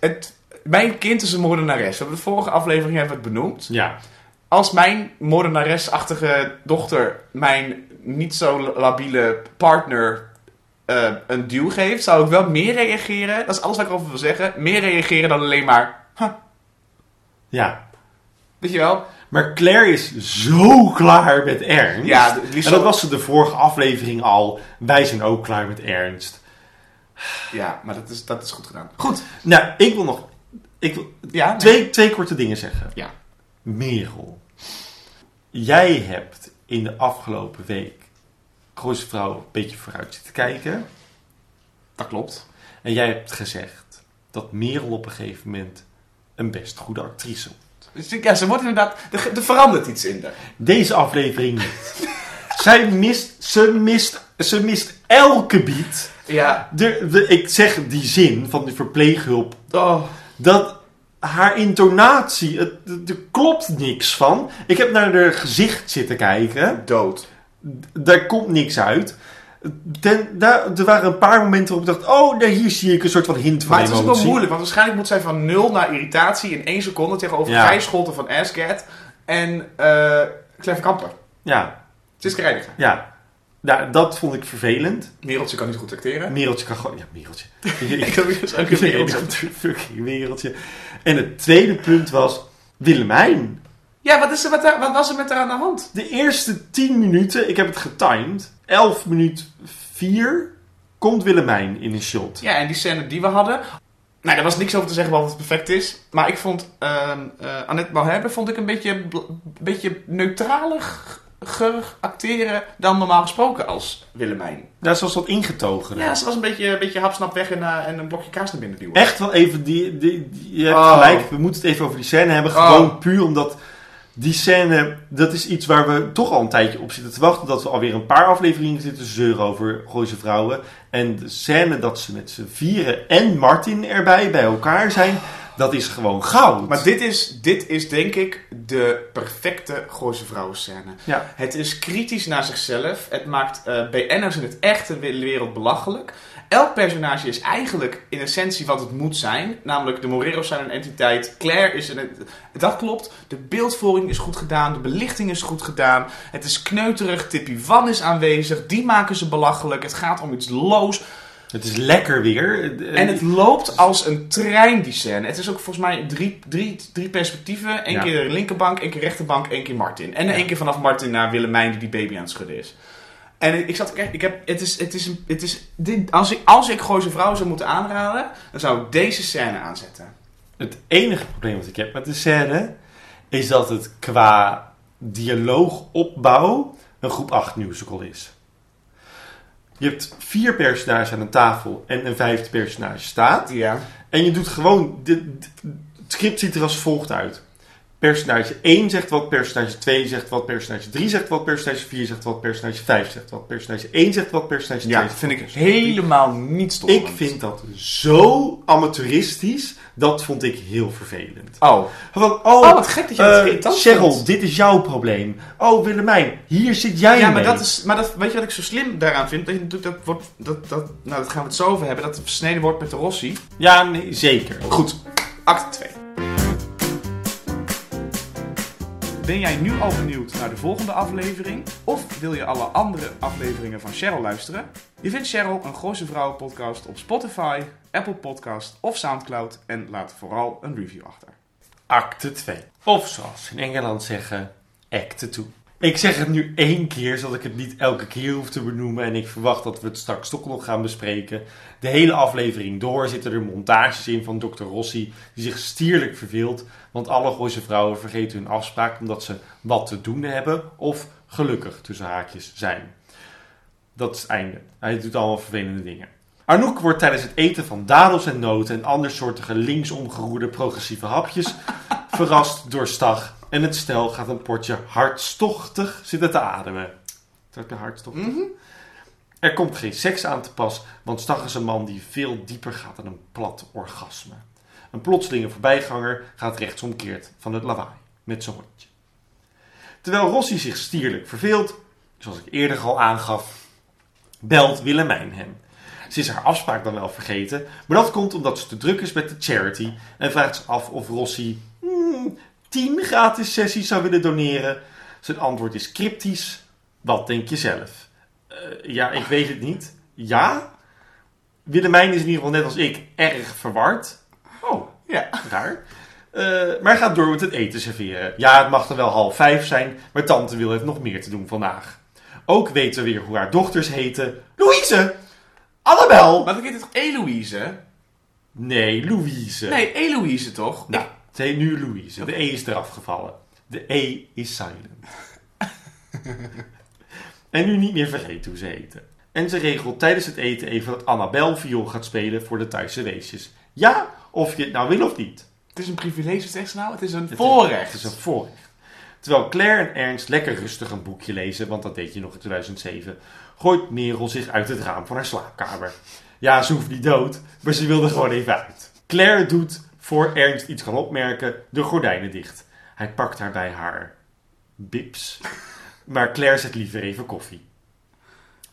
het, mijn kind is een moordenares. We hebben de vorige aflevering hebben we het benoemd. Ja. Als mijn moordenaresachtige dochter mijn niet zo labiele partner eh, een duw geeft, zou ik wel meer reageren. Dat is alles wat ik erover wil zeggen. Meer reageren dan alleen maar. Huh, Ja. weet je wel? Maar Claire is zo klaar met Ernst. Ja, en dat was ze de vorige aflevering al. Wij zijn ook klaar met Ernst. Ja, maar dat is, dat is goed gedaan. Goed. Nou, ik wil nog ik wil Ja, nee. twee, twee korte dingen zeggen. Ja. Merel. Jij hebt in de afgelopen week Gooise Vrouw een beetje vooruit zitten kijken. dat klopt. En jij hebt gezegd dat Merel op een gegeven moment een best goede actrice wordt. Dus ja, ze wordt inderdaad... Er, er verandert iets in haar. Deze aflevering niet. Zij mist, ze mist, ze mist elke beat. Ja. De, de, ik zeg die zin van die verpleeghulp. Oh. Dat haar intonatie, het, het- er klopt niks van. Ik heb naar haar gezicht zitten kijken. Dood. Daar komt niks uit. Ten, daar, er waren een paar momenten waarop ik dacht... Oh, daar, hier zie ik een soort van hint van Maar het is wel moeilijk, want waarschijnlijk moet zij van nul naar irritatie in één seconde tegenover Ja. Gijs Scholten van Ascat en eh Cleve Kamper. Ja, Siska Reiniger. ja. Nou, dat vond ik vervelend. Mereltje kan niet goed acteren. Mereltje kan gewoon... Ja, Mereltje. Ik een Mereltje. Fucking wereldje. En het tweede punt was Willemijn. Ja, wat, is er met haar, wat was er met haar aan de hand? De eerste 10 minuten, ik heb het getimed. 11 minuut 4 komt Willemijn in een shot. Ja, en die scène die we hadden... Nou, daar was niks over te zeggen wat het perfect is. Maar ik vond ehm eh Annette Malherbe vond ik een beetje, beetje neutraler g- acteren dan normaal gesproken als Willemijn. Daar was wat ingetogen. Ja, ze was een beetje, een beetje hapsnap weg en, eh, en een blokje kaas naar binnen duwen. Echt wel even, die, die, die- je hebt Oh. gelijk, we moeten het even over die scène hebben. Oh. Gewoon puur omdat die scène, dat is iets waar we toch al een tijdje op zitten te wachten. Dat we alweer een paar afleveringen zitten te zeuren over Gooise Vrouwen. En de scène dat ze met z'n vieren en Martin erbij bij elkaar zijn, dat is gewoon goud. Maar dit is, dit is denk ik de perfecte Gooise vrouwenscène. Ja. Het is kritisch naar zichzelf. Het maakt eh BN'ers in het echte wereld belachelijk. Elk personage is eigenlijk in essentie wat het moet zijn. Namelijk de Morero's zijn een entiteit. Claire is een... Dat klopt. De beeldvoering is goed gedaan. De belichting is goed gedaan. Het is kneuterig. Tippy Van is aanwezig. Die maken ze belachelijk. Het gaat om iets loos. Het is lekker weer. En het loopt als een trein, die scène. Het is ook volgens mij drie, drie, drie perspectieven. Eén Ja. keer de linkerbank, één keer rechterbank, één keer Martin. En één keer vanaf Martin naar Willemijn die die baby aan het schudden is. En ik zat echt, ik heb, het is, het is, het is, dit, als ik, als ik Gooise Vrouwen zou moeten aanraden, dan zou ik deze scène aanzetten. Het enige probleem wat ik heb met de scène is dat het qua dialoogopbouw een groep 8 musical is. Je hebt vier personages aan een tafel en een vijfde personage staat. Ja. En je doet gewoon. de- het script ziet er als volgt uit. Personage 1 zegt wat, personage 2 zegt wat, personage 3 zegt wat, personage 4 zegt wat, personage 5 zegt wat, personage 1 zegt wat, personage 2 Ja, zegt dat vind ik personage 3. helemaal niet storend. Ik vind dat zo amateuristisch. Dat vond ik heel vervelend. Oh. Van, oh, Oh, wat gek dat je dat eh, irritant Cheryl, vindt. dit is jouw probleem. Oh, Willemijn, hier zit jij Ja, maar, mee. dat is, maar dat, weet je wat ik zo slim daaraan vind? Dat, je natuurlijk dat, wordt, dat, dat, nou, dat gaan we het zo over hebben. Dat het versneden wordt met de Rossi. Ja, nee, zeker. Goed, acte 2. Ben jij nu al benieuwd naar de volgende aflevering? Of wil je alle andere afleveringen van Cheryl luisteren? Je vindt Cheryl een Gooise Vrouwen podcast op Spotify, Apple Podcast of Soundcloud. En laat vooral een review achter. Acte 2. Of zoals in Engeland zeggen, acte 2. Ik zeg het nu één keer, zodat ik het niet elke keer hoef te benoemen. En ik verwacht dat we het straks toch nog gaan bespreken. De hele aflevering door zitten er montages in van Dr. Rossi, die zich stierlijk verveelt. Want alle Gooise vrouwen vergeten hun afspraak omdat ze wat te doen hebben of gelukkig tussen haakjes zijn. Dat is het einde. Hij doet allemaal vervelende dingen. Anouk wordt tijdens het eten van dadels en noten en andersoortige linksomgeroerde progressieve hapjes verrast door Stag. En het stel gaat een potje hartstochtig zitten te ademen. Dat is hartstochtig. Er komt geen seks aan te pas, want Stag is een man die veel dieper gaat dan een plat orgasme. Een plotselinge voorbijganger gaat rechtsomkeerd van het lawaai met zijn hondje. Terwijl Rossi zich stierlijk verveelt, zoals ik eerder al aangaf, belt Willemijn hem. Ze is haar afspraak dan wel vergeten, maar dat komt omdat ze te druk is met de charity en vraagt zich af of Rossi hmm, 10 gratis sessies zou willen doneren. Zijn antwoord is cryptisch. Wat denk je zelf? Eh, ja, ik weet het niet. Ja? Willemijn is in ieder geval net als ik erg verward. Oh, Ja. raar. Eh, maar gaat door met het eten serveren. Ja, het mag er wel half vijf zijn, maar tante wil heeft nog meer te doen vandaag. Ook weten we weer hoe haar dochters heten. Louise! Annabel! Maar dan heet het toch Eloïse? Nee, Louise. Nee, Eloïse toch? Nou, het heet nu Louise. De E is eraf gevallen. De E is silent. en nu niet meer vergeten hoe ze heten. En ze regelt tijdens het eten even dat Annabel viool gaat spelen voor de Thaise weesjes. Ja, of je het nou wil of niet. Het is een privilege, zeg ze nou. Het is een Het is- voorrecht. Het is een voorrecht. Terwijl Claire en Ernst lekker rustig een boekje lezen, want dat deed je nog in 2007, gooit Merel zich uit het raam van haar slaapkamer. Ja, ze hoeft niet dood, maar ze wilde gewoon even uit. Claire doet, voor Ernst iets kan opmerken, de gordijnen dicht. Hij pakt haar bij haar bips, maar Claire zet liever even koffie.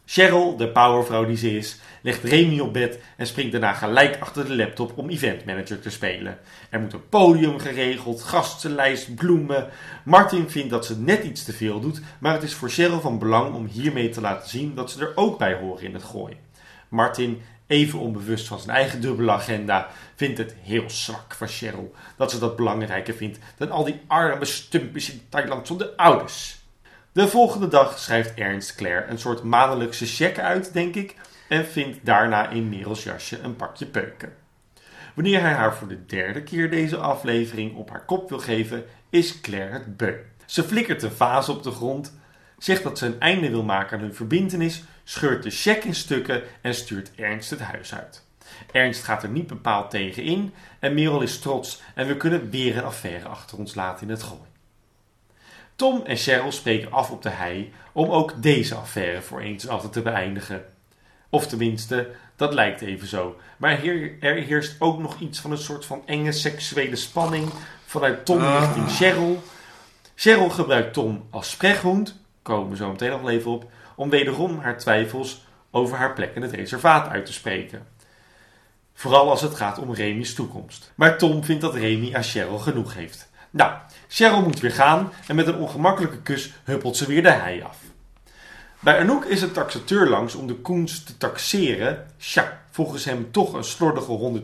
Cheryl, de powervrouw die ze is, legt Remy op bed en springt daarna gelijk achter de laptop om eventmanager te spelen. Er moet een podium geregeld, gastenlijst, bloemen. Martin vindt dat ze net iets te veel doet, maar het is voor Cheryl van belang om hiermee te laten zien dat ze er ook bij horen in het gooien. Martin, even onbewust van zijn eigen dubbele agenda, vindt het heel zwak van Cheryl dat ze dat belangrijker vindt dan al die arme stumpjes in Thailand zonder ouders. De volgende dag schrijft Ernst Claire een soort maandelijkse cheque uit, denk ik, en vindt daarna in Merels jasje een pakje peuken. Wanneer hij haar voor de derde keer deze aflevering op haar kop wil geven, is Claire het beu. Ze flikkert een vaas op de grond, zegt dat ze een einde wil maken aan hun verbintenis, scheurt de cheque in stukken en stuurt Ernst het huis uit. Ernst gaat er niet bepaald tegen in en Merel is trots en we kunnen weer een affaire achter ons laten in het gooi. Tom en Cheryl spreken af op de hei om ook deze affaire voor eens en altijd te beëindigen. Of tenminste, dat lijkt even zo. Maar hier, er heerst ook nog iets van een soort van enge seksuele spanning vanuit Tom Ah. richting Cheryl. Cheryl gebruikt Tom als sprechhond, komen we zo meteen nog even op, om wederom haar twijfels over haar plek in het reservaat uit te spreken. Vooral als het gaat om Remy's toekomst. Maar Tom vindt dat Remy aan Cheryl genoeg heeft. Nou, Cheryl moet weer gaan en met een ongemakkelijke kus huppelt ze weer de hei af. Bij Anouk is een taxateur langs om de Koens te taxeren. Tja, volgens hem toch een slordige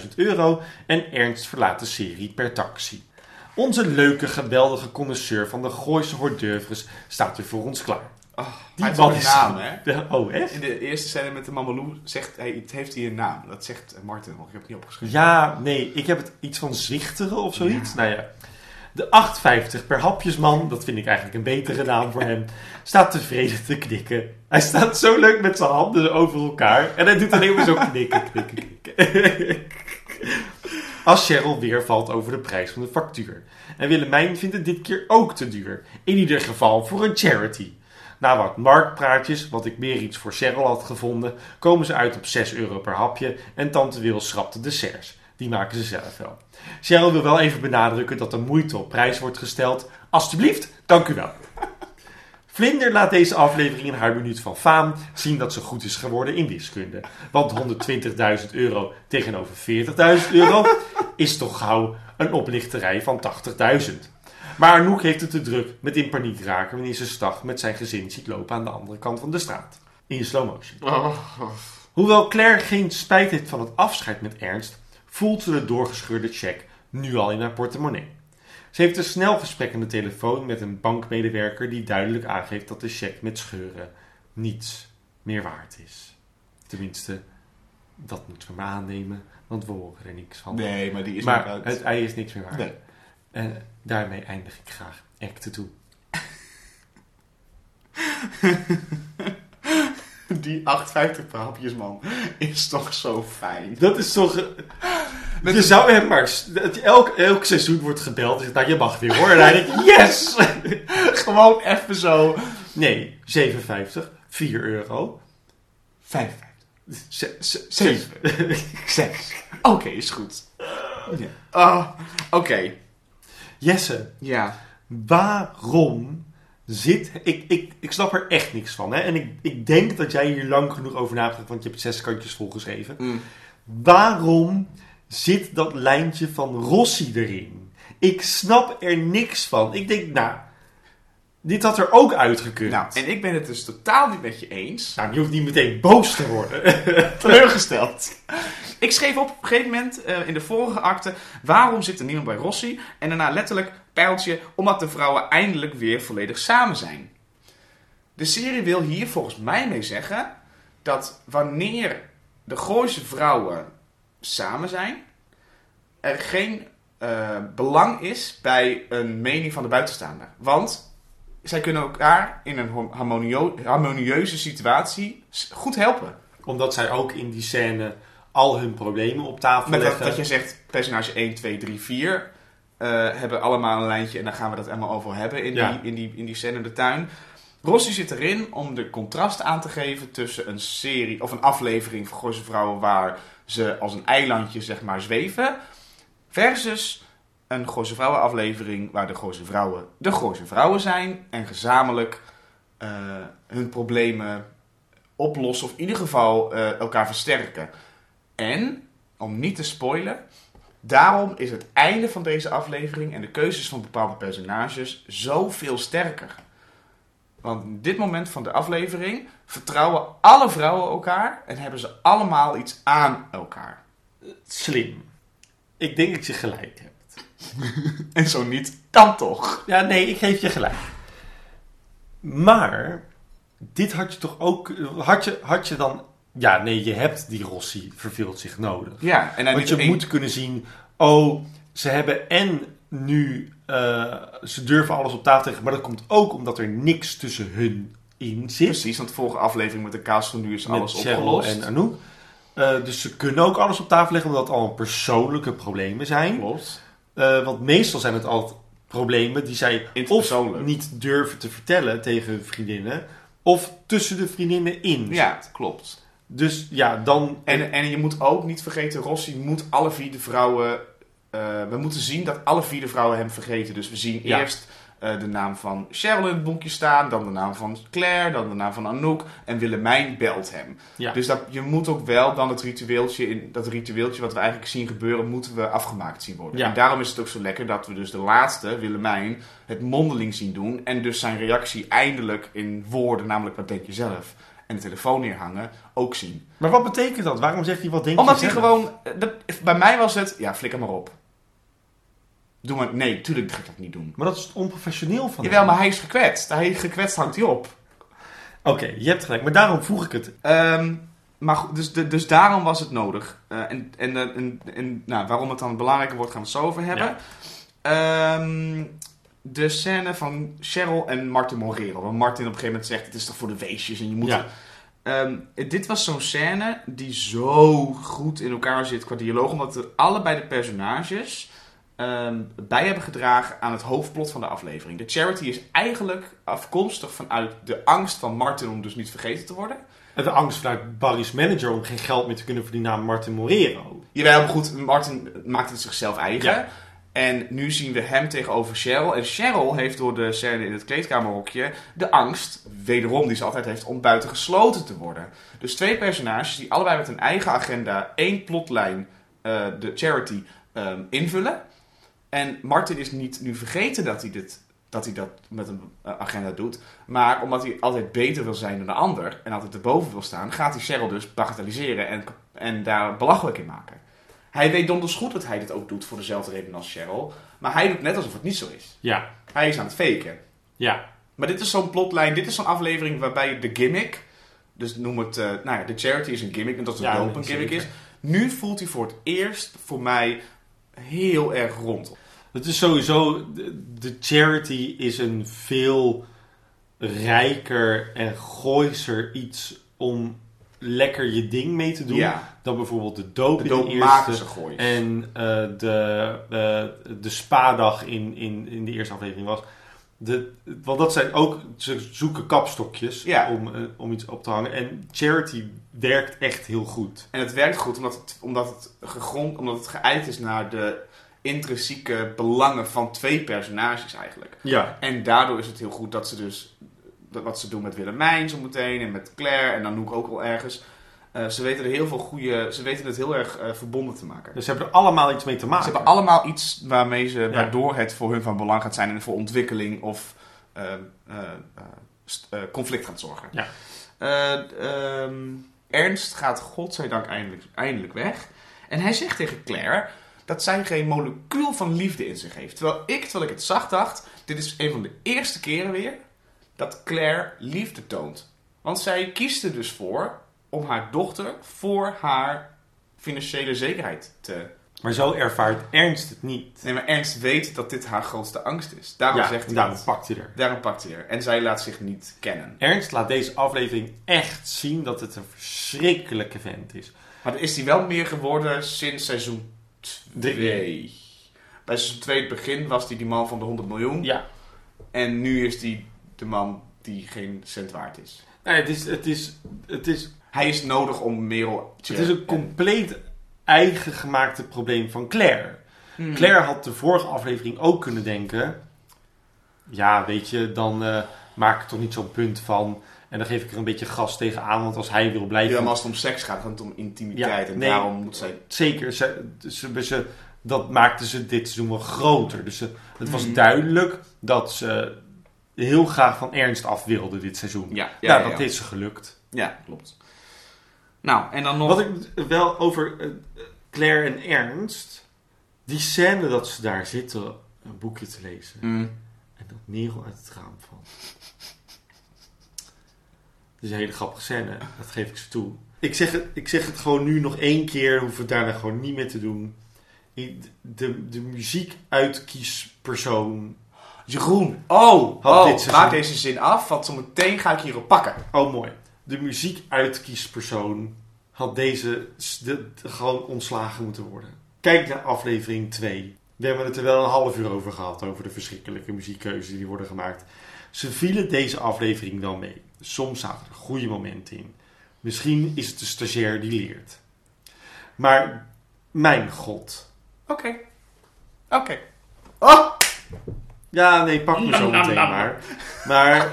120.000 euro en Ernst verlaat de serie per taxi. Onze leuke, geweldige connoisseur van de Gooise hors d'oeuvres staat weer voor ons klaar. Oh, Die hij man een naam, hè? De- oh, echt? In de eerste scène met de Mamalou zegt hij, het heeft hij een naam. Dat zegt Martin nog. Ik heb het niet opgeschreven. Ja, nee, ik heb het iets van zwichteren of zoiets. Nou ja, de 8,50 per hapjesman, dat vind ik eigenlijk een betere naam voor hem, staat tevreden te knikken. Hij staat zo leuk met zijn handen over elkaar en hij doet alleen maar zo knikken, knikken, knikken. Als Cheryl weer valt over de prijs van de factuur. En Willemijn vindt het dit keer ook te duur. In ieder geval voor een charity. Na wat marktpraatjes, wat ik meer iets voor Cheryl had gevonden, komen ze uit op 6 euro per hapje en tante Wil schrapt de desserts. Die maken ze zelf wel. Cheryl wil wel even benadrukken dat de moeite op prijs wordt gesteld. Alsjeblieft, dank u wel. Vlinder laat deze aflevering in haar minuut van faam zien dat ze goed is geworden in wiskunde. Want 120.000 euro tegenover 40.000 euro is toch gauw een oplichterij van 80.000. Maar Anouk heeft het te druk met in paniek raken wanneer ze Stag met zijn gezin ziet lopen aan de andere kant van de straat. In slow motion. Oh, Hoewel Claire geen spijt heeft van het afscheid met Ernst, voelt ze de doorgescheurde cheque nu al in haar portemonnee. Ze heeft een snel gesprek aan de telefoon met een bankmedewerker die duidelijk aangeeft dat de cheque met scheuren niets meer waard is. Tenminste, dat moeten we maar aannemen, want we horen er niks van. Nee, maar die is maar uit. het ei is niks meer waard. Nee. En daarmee eindig ik graag acte toe. Die 8,50 per hapjes, man, is toch zo fijn. Dat is toch... je zou hem maar... Elk, elk seizoen wordt gebeld. Dus, nou, je mag weer hoor. En hij denkt, yes! Gewoon even zo. Nee, 57. 4 euro. 55. Ze- ze- 7. 6. Oké, is goed. Ja. Ah, Oké. Jesse, Ja. waarom zit... Ik, ik, ik snap er echt niks van. Hè? En ik, ik denk dat jij hier lang genoeg over na want je hebt zes kantjes volgeschreven. Mm. Waarom zit dat lijntje van Rossi erin? Ik snap er niks van. Ik denk, nou, dit had er ook uitgekund. Nou, en ik ben het dus totaal niet met je eens. Nou, je hoeft niet meteen boos te worden. teleurgesteld. Ik schreef op op een gegeven moment eh, in de vorige akte... waarom zit er niemand bij Rossi? En daarna letterlijk pijltje... omdat de vrouwen eindelijk weer volledig samen zijn. De serie wil hier volgens mij mee zeggen... dat wanneer de Gooise vrouwen samen zijn... er geen eh, belang is bij een mening van de buitenstaander. Want zij kunnen elkaar in een harmonieuze situatie goed helpen. Omdat zij ook in die scène al hun problemen op tafel Met dat, leggen. dat je zegt, personage 1, 2, 3, 4 eh, hebben allemaal een lijntje en daar gaan we dat allemaal over hebben in, Ja. die, in, die, in die scène in de tuin. Rossi zit erin om de contrast aan te geven tussen een serie of een aflevering van Gooise Vrouwen waar ze als een eilandje zeg maar zweven, versus een Gooise Vrouwen aflevering waar de Gooise Vrouwen de Gooise Vrouwen zijn en gezamenlijk eh, hun problemen oplossen of in ieder geval eh, elkaar versterken. En, om niet te spoilen, daarom is het einde van deze aflevering en de keuzes van bepaalde personages zoveel sterker. Want in dit moment van de aflevering vertrouwen alle vrouwen elkaar en hebben ze allemaal iets aan elkaar. Slim. Ik denk dat je gelijk hebt. En zo niet, dan toch. Ja, nee, ik geef je gelijk. Maar, dit had je toch ook... Had je, had je dan... Ja, nee, je hebt die Rossi verveelt zich nodig. Ja, en dan Want je moet kunnen zien... Oh, ze hebben en nu... eh, ze durven alles op tafel te leggen. Maar dat komt ook omdat er niks tussen hun in zit. Precies, want de vorige aflevering met de kaas van nu is Met alles Cheryl opgelost. en Anouk. Eh, dus ze kunnen ook alles op tafel leggen omdat het al persoonlijke problemen zijn. Klopt. Eh, want meestal zijn het altijd problemen die zij of niet durven te vertellen tegen hun vriendinnen, of tussen de vriendinnen in. Ja, klopt. Dus ja, dan. En, en je moet ook niet vergeten, Rossi moet alle vier de vrouwen... eh, we moeten zien dat alle vier de vrouwen hem vergeten. Dus we zien Ja. eerst eh, de naam van Cheryl in het boekje staan. Dan de naam van Claire. Dan de naam van Anouk. En Willemijn belt hem. Ja. Dus dat, je moet ook wel dan het ritueeltje... In, dat ritueeltje wat we eigenlijk zien gebeuren... moeten we afgemaakt zien worden. Ja. En daarom is het ook zo lekker dat we dus de laatste, Willemijn... het mondeling zien doen. En dus zijn reactie eindelijk in woorden... namelijk wat denk je zelf... en de telefoon neerhangen, ook zien. Maar wat betekent dat? Waarom zegt hij wat denk Omdat hij gewoon... eh, Dat, bij mij was het... Ja, flikker maar op. Doe maar... Nee, tuurlijk ga ik dat niet doen. Maar dat is onprofessioneel van Jawel, hem. maar hij is gekwetst. Hij is gekwetst, hangt hij op. Oké, je hebt gelijk. Maar daarom vroeg ik het. Ehm, maar goed, dus, de- dus daarom was het nodig. Eh, en en, eh, en, en nou, waarom het dan belangrijker wordt, gaan we het zo over hebben. Ehm, de scène van Cheryl en Martin Morero. Waar Martin op een gegeven moment zegt, het is toch voor de weesjes en je moet... Ja. Ehm, dit was zo'n scène die zo goed in elkaar zit qua dialoog. Omdat er allebei de personages ehm, bij hebben gedragen aan het hoofdplot van de aflevering. De charity is eigenlijk afkomstig vanuit de angst van Martin om dus niet vergeten te worden. De angst vanuit Barry's manager om geen geld meer te kunnen verdienen aan Martin Morero. Jawel, maar goed, Martin maakt het zichzelf eigen. Ja. En nu zien we hem tegenover Cheryl. En Cheryl heeft door de scène in het kleedkamerhokje de angst, wederom die ze altijd heeft, om buiten gesloten te worden. Dus twee personages die allebei met een eigen agenda één plotlijn, eh, de charity, ehm, invullen. En Martin is niet nu vergeten dat hij, dit, dat, hij dat met een eh, agenda doet. Maar omdat hij altijd beter wil zijn dan de ander en altijd erboven wil staan, gaat hij Cheryl dus bagatelliseren en, en daar belachelijk in maken. Hij weet donders goed dat hij dit ook doet voor dezelfde reden als Cheryl. Maar hij doet net alsof het niet zo is. Ja, Hij is aan het faken. ja. Maar dit is zo'n plotlijn, dit is zo'n aflevering waarbij de gimmick, dus noem het, eh, nou ja, de charity is een gimmick en dat de Ja, doop een gimmick zeker. is. Nu voelt hij voor het eerst voor mij heel erg rond. Het is sowieso, de, de charity is een veel rijker en gooiser iets om lekker je ding mee te doen. Ja. Dan bijvoorbeeld de doop De in de eerste. En eh, de, eh, de spa-dag in, in, in de eerste aflevering was. De, want dat zijn ook, ze zoeken kapstokjes Ja. om, eh, om iets op te hangen. En Charity werkt echt heel goed. En het werkt goed omdat het, omdat het gegrond, omdat het geëikt is naar de intrinsieke belangen van twee personages eigenlijk. Ja. En daardoor is het heel goed dat ze dus, wat ze doen met Willemijn zo meteen en met Claire en Anouk ook wel ergens. eh, ze weten er heel veel goede, ze weten het heel erg eh, verbonden te maken. Dus ze hebben er allemaal iets mee te maken. Ze hebben allemaal iets waarmee ze, Ja. waardoor het voor hun van belang gaat zijn en voor ontwikkeling of eh, conflict gaat zorgen. Ja. Eh, ehm, Ernst gaat godzijdank eindelijk, eindelijk weg. En hij zegt tegen Claire dat zij geen molecuul van liefde in zich heeft. Terwijl ik, terwijl ik het zag, dacht: dit is een van de eerste keren weer dat Claire liefde toont. Want zij kiest er dus voor om haar dochter voor haar financiële zekerheid te Maar zo ervaart Ernst het niet. Nee, maar Ernst weet dat dit haar grootste angst is. Daarom ja, zegt hij daarom het. pakt hij er. Daarom pakt hij er. En zij laat zich niet kennen. Ernst laat deze aflevering echt zien dat het een verschrikkelijke vent is. Maar is hij wel meer geworden sinds seizoen 2. Bij seizoen 2 het begin was hij die man van de 100 miljoen. Ja. En nu is hij de man die geen cent waard is. Nee, het is, het is, het is, Hij is nodig om Merel... het is een compleet eigen gemaakte probleem van Claire. Hmm. Claire had de vorige aflevering ook kunnen denken... Ja, weet je, dan eh, maak ik toch niet zo'n punt van... En dan geef ik er een beetje gas tegenaan, want als hij wil blijven... Ja, maar als het om seks gaat, gaat het om intimiteit. Ja, en nee. daarom moet zij... Zeker, ze, ze, ze, dat maakte ze dit seizoen wel groter. Dus het was Mhm. duidelijk dat ze heel graag van Ernst af wilde dit seizoen. Ja, ja, dat is ze gelukt. Ja, klopt. Nou, en dan nog... Wat ik wel over eh, Claire en Ernst... Die scène dat ze daar zitten een boekje te lezen... Mm. en dat Nero uit het raam valt. Dat is een hele grappige scène, dat geef ik ze toe. Ik zeg het, ik zeg het gewoon nu nog één keer, hoef het daarna gewoon niet meer te doen. Ik- De, de muziek uitkiespersoon. Jeroen. Oh, Had oh dit seizoen- maak deze zin af, want zo meteen ga ik hierop pakken. Oh, mooi. De muziek uitkiespersoon had deze s- de, de- gewoon ontslagen moeten worden. Kijk naar aflevering 2. We hebben het er wel een half uur over gehad, over de verschrikkelijke muziekkeuzes die worden gemaakt. Ze vielen deze aflevering wel mee. Soms zaten er goede momenten in. Misschien is het de stagiair die leert. Maar, mijn god. Oké. Oké. Oh! Ja, nee, pak me zo meteen maar. Maar,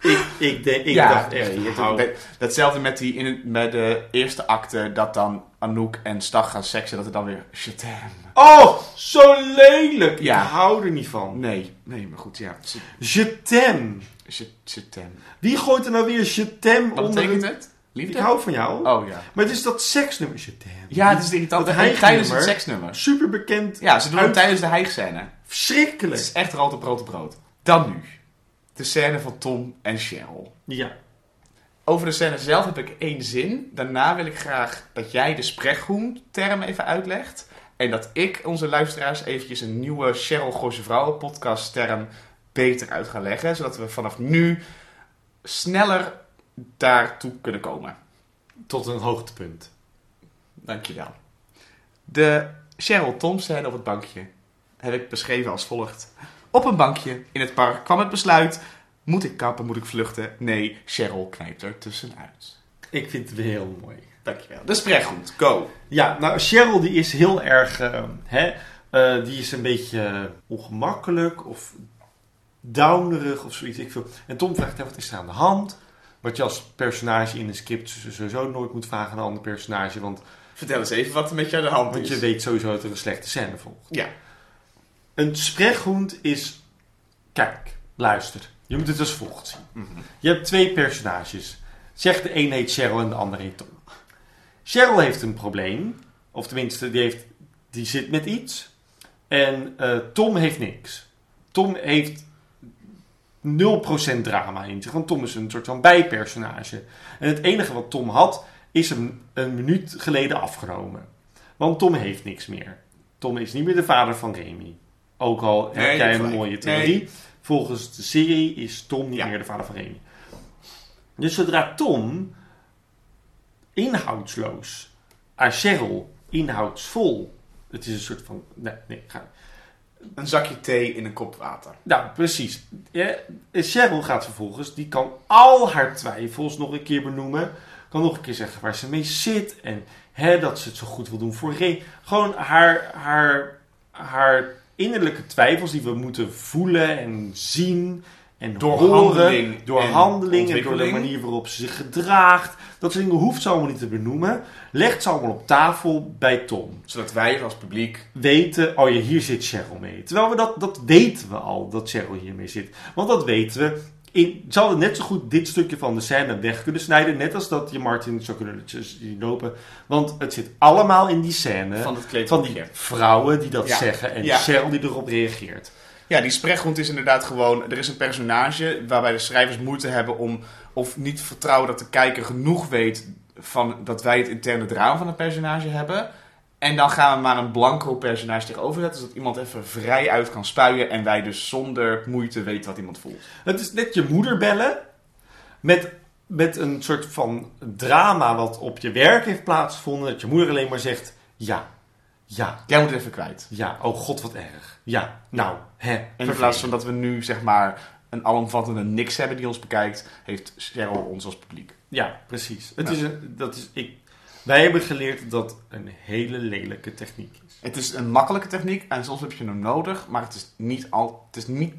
ik, ik, denk, ik dacht echt, nee, het- hou- dat- datzelfde met, die in het, met de eerste acte, dat dan Anouk en Stag gaan seksen, dat er dan weer je t'aime. Oh, zo lelijk. Ja. Ik hou er niet van. Nee, nee, maar goed, ja. Je- Je t'aime. Je je t'aime. Wie gooit er nou weer je t'aime Wat onder betekent het? Liefde? Ik hou van jou. Oh ja. Maar het is dat seksnummer. Je t'aime. Ja, het is irritant. Dat tijdens het seksnummer. Super bekend. Ja, ze doen het tijdens de hijgscène. Het Verschrikkelijk. is echt rood op rood op rood. Dan nu. De scène van Tom en Cheryl. Ja. Over de scène zelf heb ik één zin. Daarna wil ik graag dat jij de sprechgroen-term even uitlegt. En dat ik onze luisteraars eventjes een nieuwe Cheryl Gooise Vrouwen podcast term beter uit ga leggen. Zodat we vanaf nu sneller daartoe kunnen komen. Tot een hoogtepunt. Dankjewel. De Cheryl Tom scène op het bankje heb ik beschreven als volgt. Op een bankje in het park kwam het besluit. Moet ik kappen, moet ik vluchten? Nee, Cheryl knijpt er tussenuit. Ik vind het weer heel mooi. Dankjewel. De sprechgroen, go. Ja, nou, Cheryl die is heel erg... eh, hè, eh, die is een beetje ongemakkelijk of downerig of zoiets. Ik veel. En Tom vraagt, hè, wat is er aan de hand? Wat je als personage in een script sowieso nooit moet vragen aan een ander personage. Want, Vertel eens even wat er met je aan de hand want is. je weet sowieso dat er een slechte scène volgt. Ja. Een sprechhond is... Kijk, luister. Je moet het als volgt zien. Mhm. Je hebt twee personages. Zeg de een heet Cheryl en de ander heet Tom. Cheryl heeft een probleem. Of tenminste, die, heeft, die zit met iets. En eh, Tom heeft niks. Tom heeft 0% drama in zich. Want Tom is een soort van bijpersonage. En het enige wat Tom had, is hem een minuut geleden afgenomen. Want Tom heeft niks meer. Tom is niet meer de vader van Remy. Ook al heb jij een mooie theorie. Nee. Volgens de serie is Tom niet Ja. meer de vader van Remy. Dus zodra Tom inhoudsloos aan Cheryl inhoudsvol. Het is een soort van. Nee, nee, ga. Een zakje thee in een kop water. Nou, precies. Ja, Cheryl gaat vervolgens, die kan al haar twijfels nog een keer benoemen. Kan nog een keer zeggen waar ze mee zit. En hè, dat ze het zo goed wil doen voor Ray. Gewoon haar, haar, haar innerlijke twijfels die we moeten voelen en zien. En Door horen. handeling Door en handeling en door de manier waarop ze zich gedraagt. Dat soort dingen hoeft ze allemaal niet te benoemen. Legt ze allemaal op tafel bij Tom Zodat wij als publiek... weten, oh ja, hier zit Cheryl mee. Terwijl we dat, dat weten we al, dat Cheryl hiermee zit. Want dat weten we. In, ze hadden net zo goed dit stukje van de scène weg kunnen snijden. Net als dat je Martin zou kunnen lopen. Want het zit allemaal in die scène Van het die vrouwen die dat Ja. zeggen. En Ja. Cheryl die erop reageert. Ja, die spreekgrond is inderdaad gewoon... Er is een personage waarbij de schrijvers moeite hebben om... Of niet vertrouwen dat de kijker genoeg weet... Van, dat wij het interne drama van het personage hebben. En dan gaan we maar een blanco personage tegenover zetten. Zodat iemand even vrij uit kan spuien. En wij dus zonder moeite weten wat iemand voelt. Het is net je moeder bellen. Met, met een soort van drama wat op je werk heeft plaatsgevonden. Dat je moeder alleen maar zegt, ja, ja, Jij moet het even kwijt. Ja, oh god, wat erg. Ja, nou, hè. In plaats van dat we nu zeg maar een alomvattende niks hebben die ons bekijkt, heeft Cheryl ons als publiek. Ja, precies. Het is een, dat is, ik, wij hebben geleerd dat een hele lelijke techniek is. Het is een makkelijke techniek en soms heb je hem nodig, maar het is niet al, het is niet,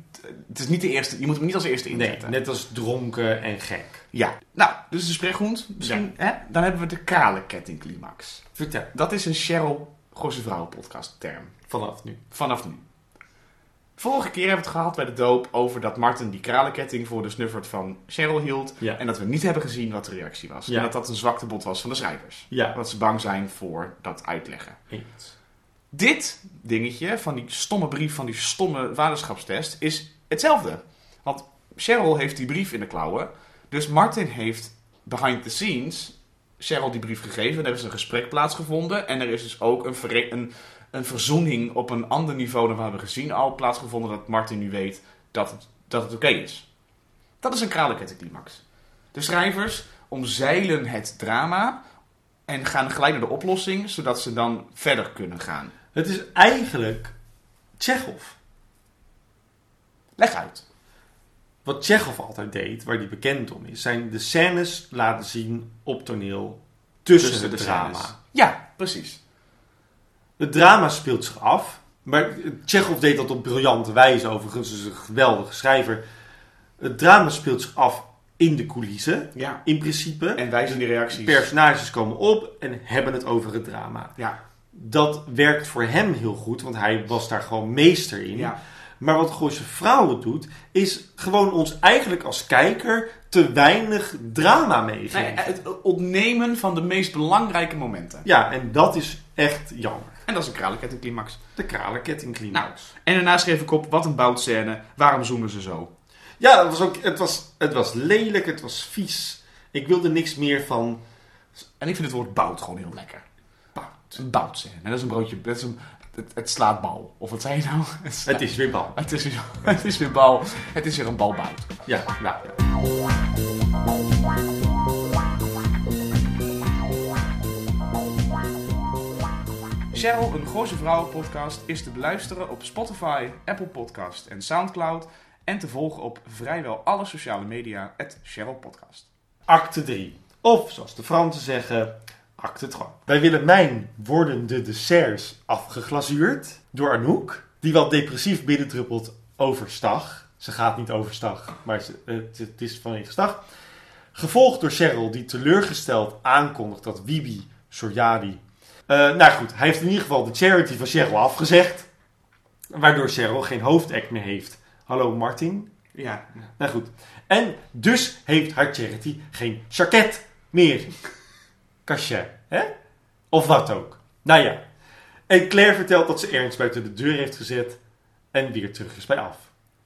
het is niet de eerste. Je moet hem niet als eerste Nee, inzetten. net als dronken en gek. Ja. Nou, dus de spreekhond. Misschien, hè? Dan hebben we de kralenkettingclimax. Vertel, Dat is een Cheryl Gosse Vrouwen podcast term. vanaf nu. Vanaf nu. Vorige keer hebben we het gehad bij de doop over dat Martin die kralenketting voor de snuffert van Cheryl hield. Ja. En dat we niet hebben gezien wat de reactie was. Ja. En dat dat een zwaktebod was van de schrijvers. Ja, Dat ze bang zijn voor dat uitleggen. eens. Dit dingetje van die stomme brief van die stomme vaderschapstest is hetzelfde. Want Cheryl heeft die brief in de klauwen. Dus Martin heeft behind the scenes Cheryl die brief gegeven. Er is een gesprek plaatsgevonden. En er is dus ook een, een, een verzoening op een ander niveau dan we hebben gezien al plaatsgevonden. Dat Martin nu weet dat het, dat het oké is. Dat is een kralenkettenclimax. De schrijvers omzeilen het drama en gaan gelijk naar de oplossing, zodat ze dan verder kunnen gaan. Het is eigenlijk Tsjechov. Leg uit. Wat Tsjechov altijd deed, waar hij bekend om is, zijn de scènes laten zien op toneel tussen, het drama. scènes. Ja, precies. Het drama speelt zich af. Maar Tsjechov deed dat op briljante wijze, overigens. is een geweldige schrijver. Het drama speelt zich af in de coulissen, Ja. in principe. En wij zien de reacties. Personages komen op en hebben het over het drama. Ja. Dat werkt voor hem heel goed, want hij was daar gewoon meester in. ja. Maar wat Gooise Vrouwen doet, is gewoon ons eigenlijk als kijker te weinig drama meegeven. Nee, het ontnemen van de meest belangrijke momenten. Ja, en dat is echt jammer. En dat is een kralenkettingclimax. De kralenkettingclimax. En daarna schreef ik op, wat een boutscène. Waarom zoomen ze zo? Ja, het was, ook, het, was, het was lelijk, het was vies. Ik wilde niks meer van. En ik vind het woord bout gewoon heel lekker. Bout. Een boutscène. Dat is een broodje, dat is een, het, het slaat bal. Of wat zei je nou? Het, slaat- Het is weer bal. het, is, weer, het is weer bal. Het is weer een balbout. Ja, nou. Cheryl, een Gooise Vrouwen podcast, is te beluisteren op Spotify, Apple Podcast en Soundcloud. En te volgen op vrijwel alle sociale media, het Cheryl Podcast. Acte 3. Of zoals de Fransen zeggen, acte 3. Bij Willemijn worden de desserts afgeglazuurd door Anouk, die wat depressief binnendruppelt overstag. Ze gaat niet overstag, maar het, het is vanwege stag. Gevolgd door Cheryl, die teleurgesteld aankondigt dat Wibi Soriadi... Eh, nou goed, hij heeft in ieder geval de charity van Cheryl afgezegd. Waardoor Cheryl geen hoofdact meer heeft. Hallo Martin, Ja, nou goed. En dus heeft haar charity geen jacket meer. Cachet, hè? Of wat ook. Nou ja. En Claire vertelt dat ze Ernst buiten de deur heeft gezet en weer terug is bij af.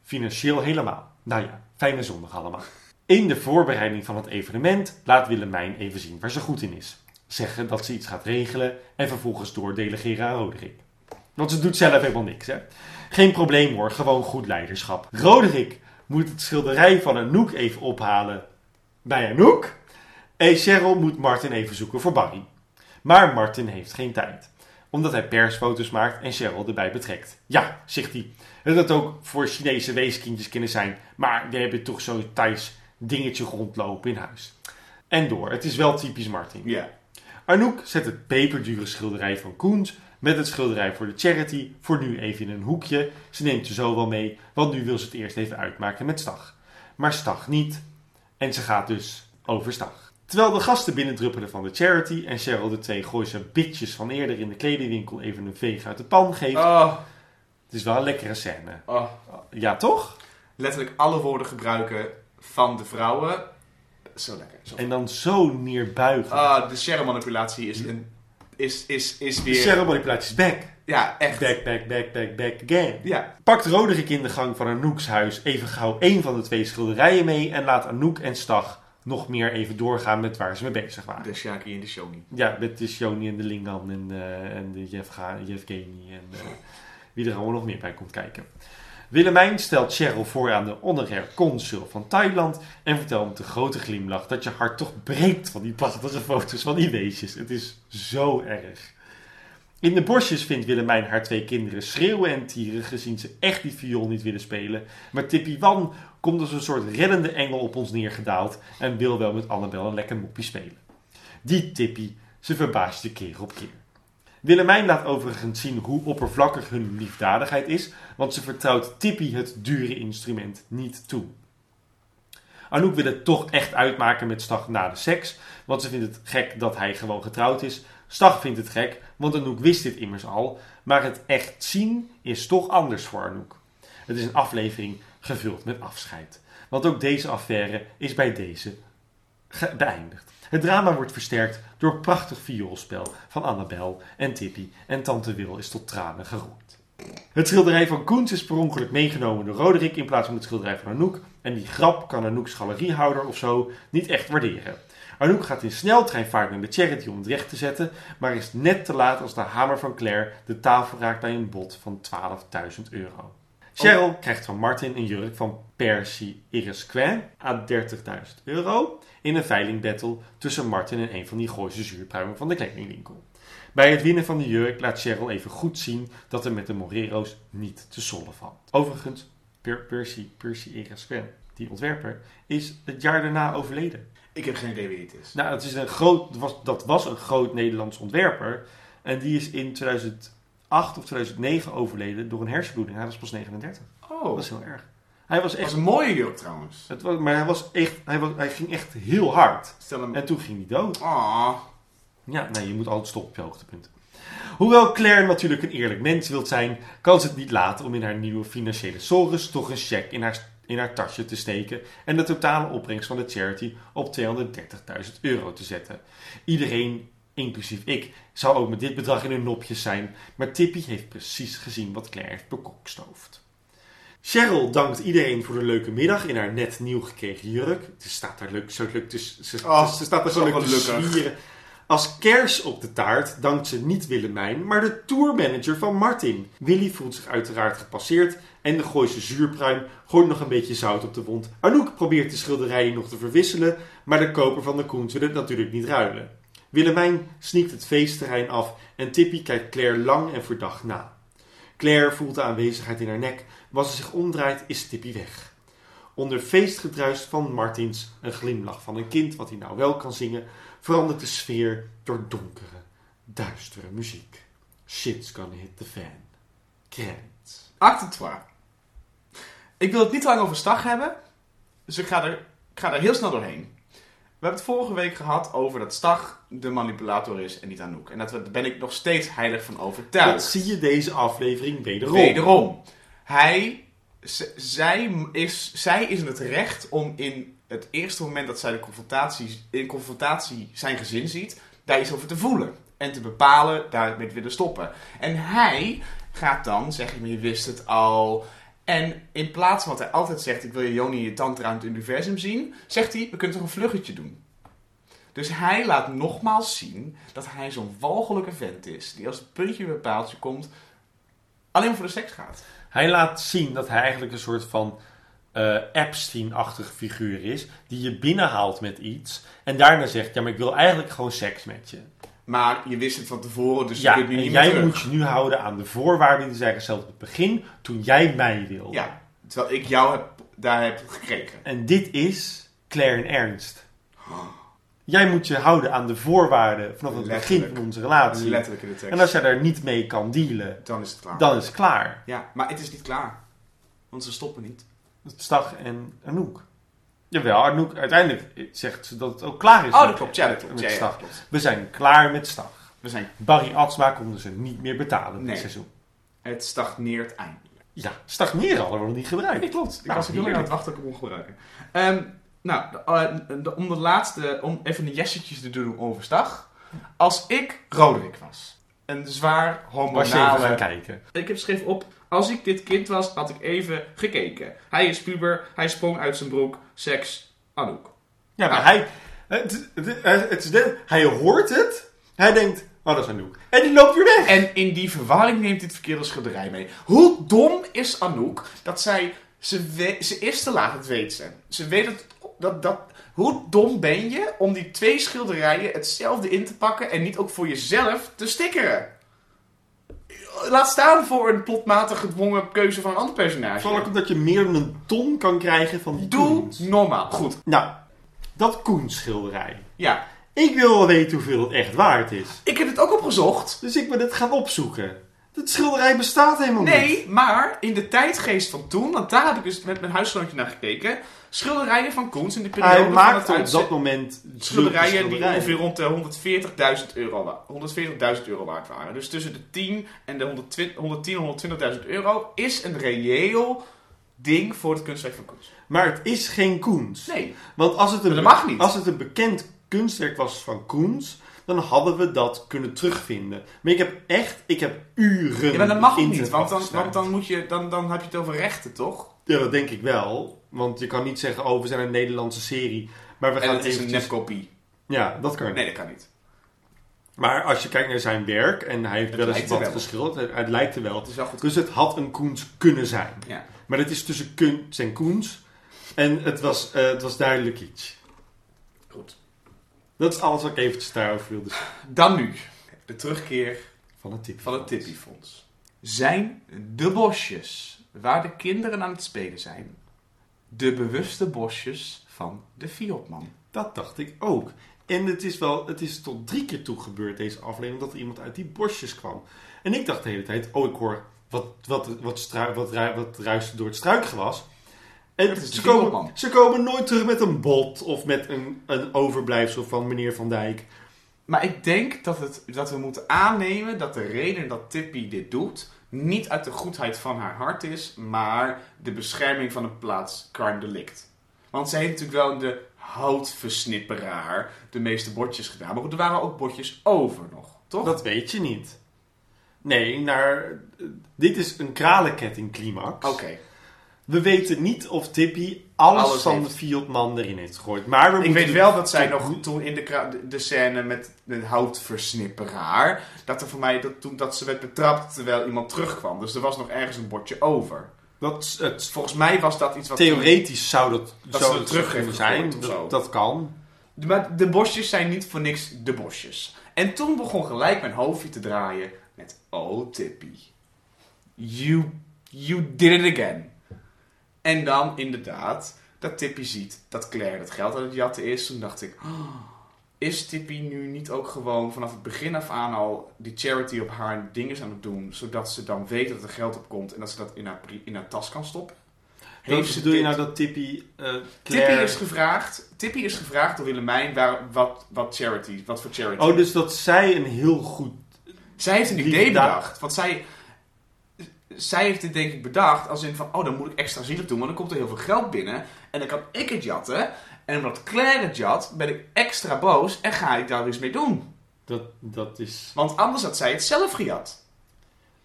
Financieel helemaal. Nou ja, fijne zondag allemaal. In de voorbereiding van het evenement laat Willemijn even zien waar ze goed in is. Zeggen dat ze iets gaat regelen en vervolgens doordelegeren aan Roderick. Want ze doet zelf helemaal niks, hè? Geen probleem hoor, gewoon goed leiderschap. Roderick moet het schilderij van Anouk even ophalen bij Anouk. En Cheryl moet Martin even zoeken voor Barry. Maar Martin heeft geen tijd. Omdat hij persfoto's maakt en Cheryl erbij betrekt. Ja, zegt hij. Dat had ook voor Chinese weeskindjes kunnen zijn. Maar we hebben toch zo'n Thais dingetje rondlopen in huis. En door. Het is wel typisch Martin. Ja. Anouk zet het peperdure schilderij van Koens met het schilderij voor de charity voor nu even in een hoekje. Ze neemt ze zo wel mee, want nu wil ze het eerst even uitmaken met Stag. Maar Stag niet. En ze gaat dus over Stag. Terwijl de gasten binnendruppelen van de charity en Cheryl de twee Gooise bitches van eerder in de kledingwinkel even een veeg uit de pan geeft. Oh, Het is wel een lekkere scène. oh. Ja, toch? Letterlijk alle woorden gebruiken van de vrouwen. Zo lekker. Zo. En dan zo neerbuigen. Ah, de share manipulatie is, een, is, is, is de weer... Cheryl manipulatie is back. Ja, echt. Back, back, back, back, back again. Ja. Pakt Roderick in de gang van Anouk's huis even gauw één van de twee schilderijen mee en laat Anouk en Stag nog meer even doorgaan met waar ze mee bezig waren. De Shaki en de Shoni. Ja, met de Shoni en de Lingan en, eh, en de en eh, wie er allemaal nog meer bij komt kijken. Willemijn stelt Cheryl voor aan de honorair consul van Thailand en vertelt met een grote glimlach dat je hart toch breekt van die prachtige foto's van die weesjes. Het is zo erg. In de bosjes vindt Willemijn haar twee kinderen schreeuwen en tieren gezien ze echt die viool niet willen spelen. Maar Tippy Wan komt als een soort reddende engel op ons neergedaald en wil wel met Annabel een lekker moppie spelen. Die Tippy, ze verbaast je keer op keer. Willemijn laat overigens zien hoe oppervlakkig hun liefdadigheid is, want ze vertrouwt Tippy het dure instrument niet toe. Anouk wil het toch echt uitmaken met Stag na de seks, want ze vindt het gek dat hij gewoon getrouwd is. Stag vindt het gek, want Anouk wist dit immers al, maar het echt zien is toch anders voor Anouk. Het is een aflevering gevuld met afscheid, want ook deze affaire is bij deze beëindigd. Het drama wordt versterkt door prachtig vioolspel van Annabel en Tippy en Tante Wil is tot tranen geroerd. Het schilderij van Koens is per ongeluk meegenomen door Roderick in plaats van het schilderij van Anouk. En die grap kan Anouk's galeriehouder of zo niet echt waarderen. Anouk gaat in sneltreinvaart naar de charity om het recht te zetten, maar is net te laat als de hamer van Claire de tafel raakt bij een bod van 12.000 euro. Cheryl krijgt van Martin een jurk van Percy Irisquin aan 30.000 euro in een veilingbattle tussen Martin en een van die Gooise zuurpruimen van de kledingwinkel. Bij het winnen van de jurk laat Cheryl even goed zien dat er met de Morero's niet te sollen valt. Overigens, Per- Percy, Percy Irisquin, die ontwerper, is het jaar daarna overleden. Ik heb geen idee wie het is. Nou, het is een groot, dat was, dat was een groot Nederlands ontwerper. En die is in 2008 of 2009 overleden door een hersenbloeding. Hij was pas 39. Oh, Dat is heel erg. Hij was dat echt... was een mooie jurk trouwens. Het was, maar hij, was echt, hij, was, hij ging echt heel hard. Stel hem... En toen ging hij dood. Ah, Ja, nee, je moet altijd stoppen op je hoogtepunt. Hoewel Claire natuurlijk een eerlijk mens wilt zijn, kan ze het niet laten om in haar nieuwe financiële sores toch een cheque in haar, in haar tasje te steken en de totale opbrengst van de charity op 230.000 euro te zetten. Iedereen, inclusief ik, zou ook met dit bedrag in hun nopjes zijn, maar Tippy heeft precies gezien wat Claire heeft bekokstoofd. Cheryl dankt iedereen voor de leuke middag in haar net nieuw gekregen jurk. Ze staat daar leuk, zo leuk te, ze, Oh, ze staat daar zo leuk te. Als kers op de taart dankt ze niet Willemijn, maar de tourmanager van Martin. Willy voelt zich uiteraard gepasseerd en de Gooise zuurpruim gooit nog een beetje zout op de wond. Anouk probeert de schilderijen nog te verwisselen, maar de koper van de Koens wil het natuurlijk niet ruilen. Willemijn sneakt het feestterrein af en Tippy kijkt Claire lang en verdacht na. Claire voelt de aanwezigheid in haar nek, maar als ze zich omdraait is Tippy weg. Onder feestgedruis van Martins, een glimlach van een kind wat hij nou wel kan zingen, verandert de sfeer door donkere, duistere muziek. Shit's gonna hit the fan. Credits. acte 2. Ik wil het niet lang over Stag hebben. Dus ik ga, er, ik ga er heel snel doorheen. We hebben het vorige week gehad over dat Stag de manipulator is en niet Anouk. En dat- daar ben ik nog steeds heilig van overtuigd. Dat zie je deze aflevering wederom. Wederom. Hij, zij, is, zij is in het recht om in het eerste moment dat zij de confrontatie, in confrontatie zijn gezin ziet, daar iets over te voelen. En te bepalen, daarmee te willen stoppen. En hij gaat dan zeggen, maar je wist het al. En in plaats van wat hij altijd zegt, ik wil je Joni en je tante aan het universum zien, zegt hij, we kunnen toch een vluggetje doen. Dus hij laat nogmaals zien dat hij zo'n walgelijke vent is, die als het puntje bij paaltje komt, alleen voor de seks gaat. Hij laat zien dat hij eigenlijk een soort van eh, Epstein-achtige figuur is. Die je binnenhaalt met iets. En daarna zegt, ja, maar ik wil eigenlijk gewoon seks met je. Maar je wist het van tevoren, dus je kunt nu niet meer jij terug. moet je nu houden aan de voorwaarden die zij gesteld op het begin. Toen jij mij wilde. Ja, terwijl ik jou heb, daar heb gekregen. En dit is Claire en Ernst. Jij moet je houden aan de voorwaarden vanaf het begin van onze relatie. letterlijk in de tekst. En als jij daar niet mee kan dealen, Dan is het klaar. dan is het klaar. Ja, maar het is niet klaar. Want ze stoppen niet. Stag en Anouk. Jawel, Anouk, uiteindelijk zegt ze dat het ook klaar is. Oh, met- dat klopt. Ja, dat klopt. met Ja, ja, Stag. dat klopt. We zijn klaar met Stag. We zijn... Barry Atsma konden ze niet meer betalen dit seizoen. Het stagneert eindelijk. Ja, stagneren hadden we nog niet gebruikt. Nee, klopt. Ik Nou, was heel aan het wachten hem gebruiken. Ehm, nou, de, eh, de- om de laatste, om even de jessetjes te doen over Stag. Als ik Roderick was, een zwaar Was je even hormonale... gaan kijken. Ik heb geschreven op, als ik dit kind was, had ik even gekeken. Hij is puber, hij sprong uit zijn broek, seks, Anouk. Ja, maar Ah. hij, het, het, het is hij hoort het. Hij denkt, oh dat is Anouk. En die loopt weer weg. En in die verwarring neemt dit verkeerde schilderij mee. Hoe dom is Anouk dat zij... Ze, we- ze is te laat, dat weet ze. Ze weet het... Dat, dat, hoe dom ben je om die twee schilderijen hetzelfde in te pakken en niet ook voor jezelf te stickeren? Laat staan voor een plotmatig gedwongen keuze van een ander personage. Vooral ook omdat je meer dan een ton kan krijgen van die Doe Koens. normaal. Goed. Nou, dat Koens schilderij. Ja. Ik wil wel weten hoeveel het echt waard is. Ik heb het ook opgezocht. Dus ik ben het gaan opzoeken. Dat schilderij bestaat helemaal niet. Nee, maar in de tijdgeest van toen, want daar heb ik dus met mijn huisgenootje naar gekeken. Schilderijen van Koens in de periode Hij maakte het op dat moment schilderijen die schilderijen. ongeveer rond de 140.000 euro, wa- 140.000 euro waard waren. Dus tussen de 10 en de 120 110 120.000 euro is een reëel ding voor het kunstwerk van Koens. Maar het is geen Koens. Nee, Want als het, een, Dat mag niet. als het een bekend kunstwerk was van Koens, dan hadden we dat kunnen terugvinden. Maar ik heb echt, ik heb uren. ja, maar dat mag niet, want dan, want dan, moet je, dan, dan heb je het over rechten, toch? Ja, dat denk ik wel. Want je kan niet zeggen, oh, we zijn een Nederlandse serie. Maar we En gaan het is een nepkopie. Ja, dat kan. Nee, dat kan niet. Maar als je kijkt naar zijn werk, en hij heeft wel eens wat geschilderd, het, lijkt er wel. Het is wel goed. Dus het had een Koens kunnen zijn. Ja. Maar het is tussen kunst en Koens. En het was, eh, het was duidelijk iets. Dat is alles wat ik eventjes daarover wilde zeggen. Dan nu, de terugkeer Van het tip. van het. Zijn de bosjes waar de kinderen aan het spelen zijn, de bewuste bosjes van de Fiatman? Dat dacht ik ook. En het is wel, het is tot drie keer toe gebeurd deze aflevering dat er iemand uit die bosjes kwam. En ik dacht de hele tijd, oh ik hoor wat, wat, wat, strui, wat, wat door het struikgewas. En ze, komen, ze komen nooit terug met een bot of met een, een overblijfsel van meneer Van Dijk. Maar ik denk dat, het, dat we moeten aannemen dat de reden dat Tippy dit doet, niet uit de goedheid van haar hart is, maar de bescherming van een plaats crime delict. Want zij heeft natuurlijk wel de houtversnipperaar de meeste bordjes gedaan, maar goed, er waren ook bordjes over nog, toch? Dat weet je niet. Nee, naar, dit is een kralenketting climax. Oké. We weten niet of Tippy alles, Alles van heeft. de Fiatman erin heeft gegooid. Maar we Ik weet wel dat zij nog toen in de, de, scène met de houtversnipperaar, dat er voor mij dat, toen, dat ze werd betrapt terwijl iemand terugkwam. Dus er was nog ergens een bordje over. Dat, het, Volgens mij was dat iets wat... theoretisch zou dat, Dat zou het terug kunnen zijn. Dat, dat kan. Maar de bosjes zijn niet voor niks de bosjes. En toen begon gelijk mijn hoofdje te draaien met... Oh, Tippy. You, you did it again. En dan inderdaad dat Tippy ziet dat Claire het geld aan het jatten is. Toen dacht ik... "Oh, is Tippy nu niet ook gewoon vanaf het begin af aan al die charity op haar dingen aan het doen... zodat ze dan weet dat er geld op komt en dat ze dat in haar, in haar tas kan stoppen? Heeft ze bedoel je nou dat Tippy eh Tippy is gevraagd, Tippy is gevraagd door Willemijn waar, wat, wat charity, wat voor charity. Oh, dus dat zij een heel goed... zij heeft een idee bedacht. Want zij, zij heeft dit denk ik bedacht als in van, oh dan moet ik extra zielig doen, want dan komt er heel veel geld binnen. En dan kan ik het jatten. En omdat Claire het jat, ben ik extra boos en ga ik daar iets mee doen. Dat, dat is... Want anders had zij het zelf gejat.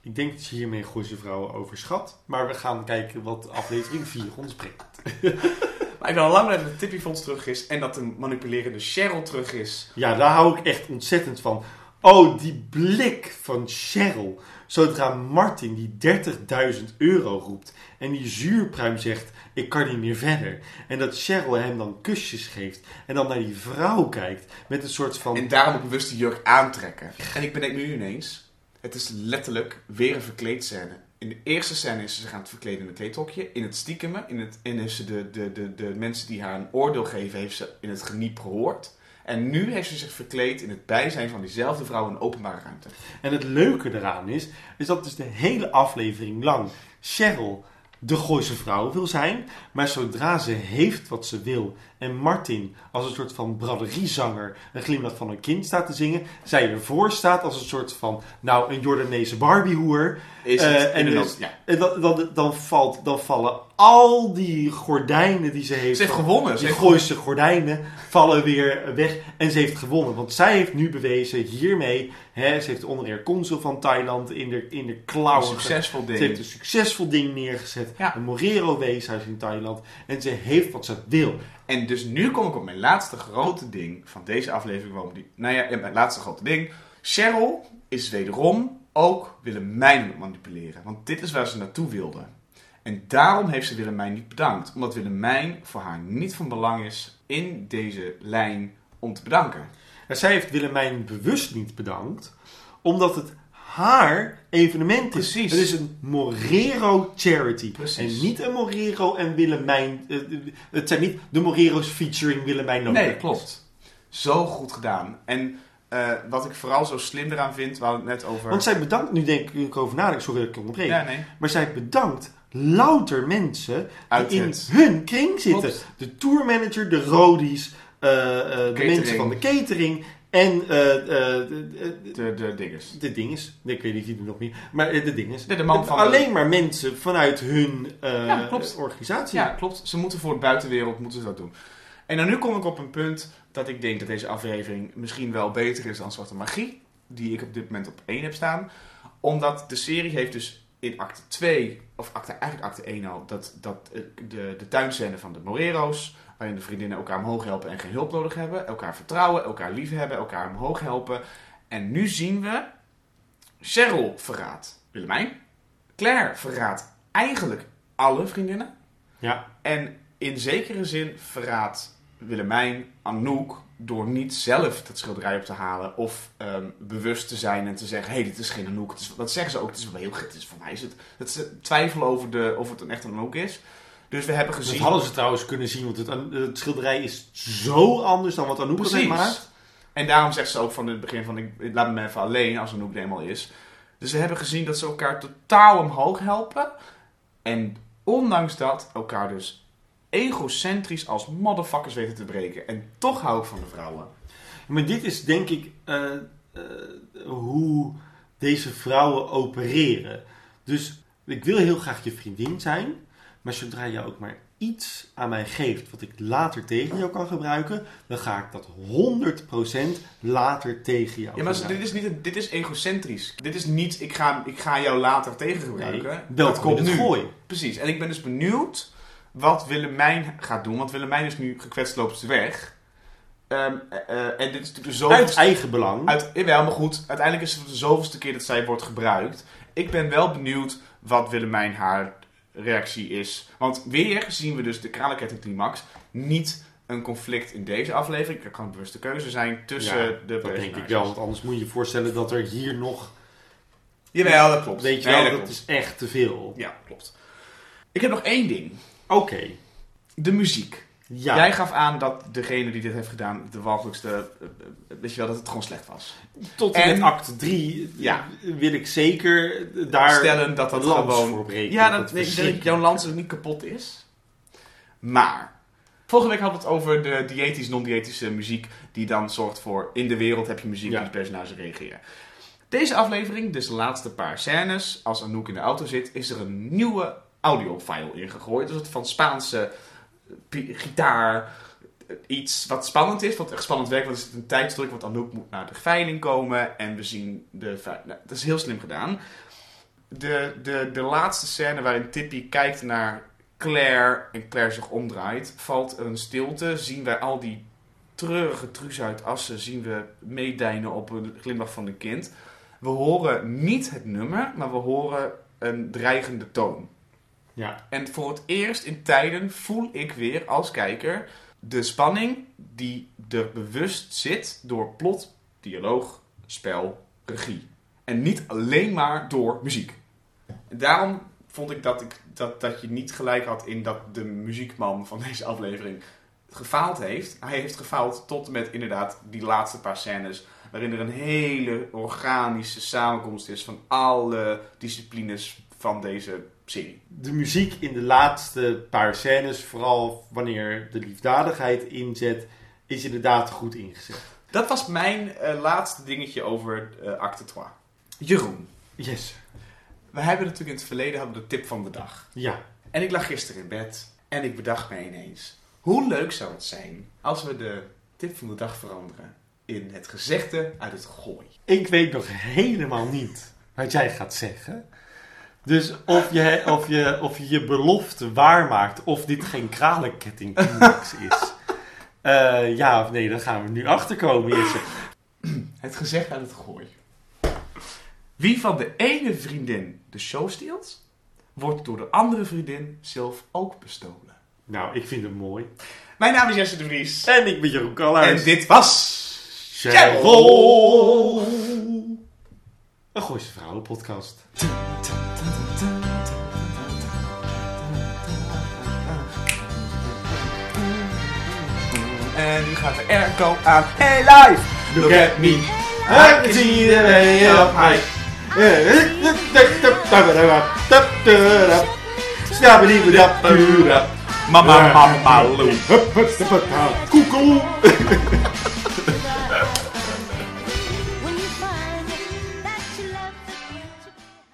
Ik denk dat je hiermee Gooise Vrouwen overschat. Maar we gaan kijken wat aflevering 4 ons brengt. Maar ik ben al lang blij dat de Tippy Fonds terug is en dat de manipulerende Cheryl terug is. Ja, daar hou ik echt ontzettend van. Oh, die blik van Cheryl. Zodra Martin die 30.000 euro roept en die zuurpruim zegt, ik kan niet meer verder. En dat Cheryl hem dan kusjes geeft en dan naar die vrouw kijkt met een soort van... En daarom bewust die jurk aantrekken. En ik bedenk nu ineens, het is letterlijk weer een verkleedscène. In de eerste scène is ze zich aan het verkleden in een kleedhokje. In het stiekeme, in het, en ze de, de, de, de mensen die haar een oordeel geven, heeft ze in het geniep gehoord. En nu heeft ze zich verkleed in het bijzijn van diezelfde vrouw in openbare ruimte. En het leuke eraan is, is dat dus de hele aflevering lang Cheryl de Gooise vrouw wil zijn. Maar zodra ze heeft wat ze wil en Martin als een soort van braderiezanger een glimlach van een kind staat te zingen. Zij ervoor staat als een soort van, nou, een Jordaanese Barbiehoer. Is Eh, en dus- ja. En dan, dan, dan, valt, dan vallen al die gordijnen die ze heeft. Ze heeft van- gewonnen. Ze Die Gooise gordijnen vallen weer weg en ze heeft gewonnen. Want zij heeft nu bewezen hiermee, hè, ze heeft onder consul van Thailand in de, in de een klauwen succesvol ze heeft ding. een succesvol ding neergezet. Ja. Een Morero weeshuis in Thailand. En ze heeft wat ze wil. En dus nu kom ik op mijn laatste grote ding van deze aflevering. waarom Die, nou ja, mijn laatste grote ding. Cheryl is wederom ook Willemijn manipuleren. Want dit is waar ze naartoe wilde. En daarom heeft ze Willemijn niet bedankt. Omdat Willemijn voor haar niet van belang is in deze lijn om te bedanken. En zij heeft Willemijn bewust niet bedankt. Omdat het haar evenement is. Precies. Het is een Morero charity. Precies. En niet een Morero en Willemijn. eh, eh, Het zijn niet de Morero's featuring Willemijn Noten. Nee, klopt. Zo goed gedaan. En eh, wat ik vooral zo slim eraan vind, we hadden het net over... Want zij bedankt, nu denk ik over nadenken, sorry dat ik onderbreek. ja, nee. Maar zij bedankt louter mensen die in hun kring zitten. Klopt. De tourmanager, de rodies, de mensen van de catering en eh, eh, de, de, dinges. de dinges. Ik weet niet wie er nog meer. Maar eh, de dinges. De- de man van de- Alleen maar mensen vanuit hun eh, Ja, klopt. organisatie. Ja, klopt. Ze moeten voor de buitenwereld moeten ze dat doen. En dan nu kom ik op een punt dat ik denk dat deze aflevering misschien wel beter is dan Zwarte Magie. Die ik op dit moment op 1 heb staan. Omdat de serie heeft dus in acte 2, of acte, eigenlijk acte 1 al, dat, dat de, de tuinscène van de Morero's. Waarin de vriendinnen elkaar omhoog helpen en geen hulp nodig hebben. Elkaar vertrouwen, elkaar liefhebben, elkaar omhoog helpen. En nu zien we Cheryl verraadt Willemijn. Claire verraadt eigenlijk alle vriendinnen. Ja. En in zekere zin verraadt Willemijn Anouk door niet zelf dat schilderij op te halen of ehm, bewust te zijn en te zeggen: hé, hey, dit is geen Anouk. Het is, dat zeggen ze ook, het is wel heel het is voor mij is het. Dat ze twijfelen over de, of het een echt een Anouk is. Dus we hebben Dat gezien. hadden ze trouwens kunnen zien, want het, het schilderij is zo anders dan wat Anouk Precies. gemaakt. En daarom zegt ze ook van het begin van ik, laat me even alleen als Anouk er eenmaal is. Dus we hebben gezien dat ze elkaar totaal omhoog helpen. En ondanks dat elkaar dus egocentrisch als motherfuckers weten te breken. En toch hou ik van de vrouwen. Maar dit is denk ik eh, eh, hoe deze vrouwen opereren. Dus ik wil heel graag je vriendin zijn. Maar zodra je ook maar iets aan mij geeft wat ik later tegen jou kan gebruiken, dan ga ik dat 100% later tegen jou Ja, maar gebruiken. dit is, niet, dit is egocentrisch. Dit is niet, ik ga, ik ga jou later tegen Nee, gebruiken. welkom dat komt nu. gooi. Precies. En ik ben dus benieuwd wat Willemijn gaat doen. Want Willemijn is nu gekwetst loopt weg. Ehm, eh, eh, en dit is natuurlijk de zoveelste... Uit eigen belang. Uit, jawel, maar goed. Uiteindelijk is het de zoveelste keer dat zij wordt gebruikt. Ik ben wel benieuwd wat Willemijn haar reactie is. Want weer zien we dus de kralenketting-climax. Niet een conflict in deze aflevering. Dat kan een bewuste keuze zijn tussen Ja, de dat denk personages. ik wel, want anders moet je je voorstellen dat er hier nog... Jawel, dat klopt. Weet je Nee, wel, dat is echt te veel. Ja, klopt. Ik heb nog één ding. Oké. De muziek. Ja. Jij gaf aan dat degene die dit heeft gedaan, de walgelijkste, eh, eh, weet je wel, dat het gewoon slecht was. Tot en met acte 3 Ja. wil ik zeker daar Stellen dat dat gewoon... voor breken. Ja, dat dat, jouw lans ook niet kapot is. Maar, vorige week hadden we het over de diëtisch, non-diëtische muziek, die dan zorgt voor, in de wereld heb je muziek Ja. die de personages reageren. Deze aflevering, dus de laatste paar scènes, als Anouk in de auto zit, is er een nieuwe audiofile ingegooid. Dus het van Spaanse gitaar, iets wat spannend is, wat echt spannend werkt, want er zit een tijdsdruk, want Anouk moet naar de veiling komen en we zien de veiling. Nou, dat is heel slim gedaan. De, de, de laatste scène waarin Tippy kijkt naar Claire en Claire zich omdraait, valt een stilte, zien wij al die treurige Truus uit Assen zien we meedijnen op een glimlach van een kind. We horen niet het nummer, maar we horen een dreigende toon. Ja. En voor het eerst in tijden voel ik weer als kijker de spanning die er bewust zit door plot, dialoog, spel, regie. En niet alleen maar door muziek. Daarom vond ik dat, ik dat dat je niet gelijk had in dat de muziekman van deze aflevering gefaald heeft. Hij heeft gefaald tot en met inderdaad die laatste paar scènes. Waarin er een hele organische samenkomst is van alle disciplines van deze serie. De muziek in de laatste paar scènes, vooral wanneer de liefdadigheid inzet, is inderdaad goed ingezet. Dat was mijn eh, laatste dingetje over eh, acte 3. Jeroen, Yes. we hebben natuurlijk in het verleden hadden we de tip van de dag. Ja. En ik lag gisteren in bed en ik bedacht me ineens. Hoe leuk zou het zijn als we de tip van de dag veranderen in het gezegde uit het gooi. Ik weet nog helemaal niet wat jij gaat zeggen. Dus of je of je, of je, je belofte waarmaakt of dit geen kralenketting is. Eh, ja of nee, dan gaan we nu achterkomen. Jesse. Het gezegde uit het gooi. Wie van de ene vriendin de show steelt, wordt door de andere vriendin zelf ook bestolen. Nou, ik vind het mooi. Mijn naam is Jesse de Vries. En ik ben Jeroen Kalhuis. En dit was... Cheryl. Een Gooise Vrouwenpodcast. En nu gaat de airco aan. Hey live! Look at me. I can see the way up high. Snabbidi-bidi-bidi-bidi. Mama, mama, loe. Koekoe.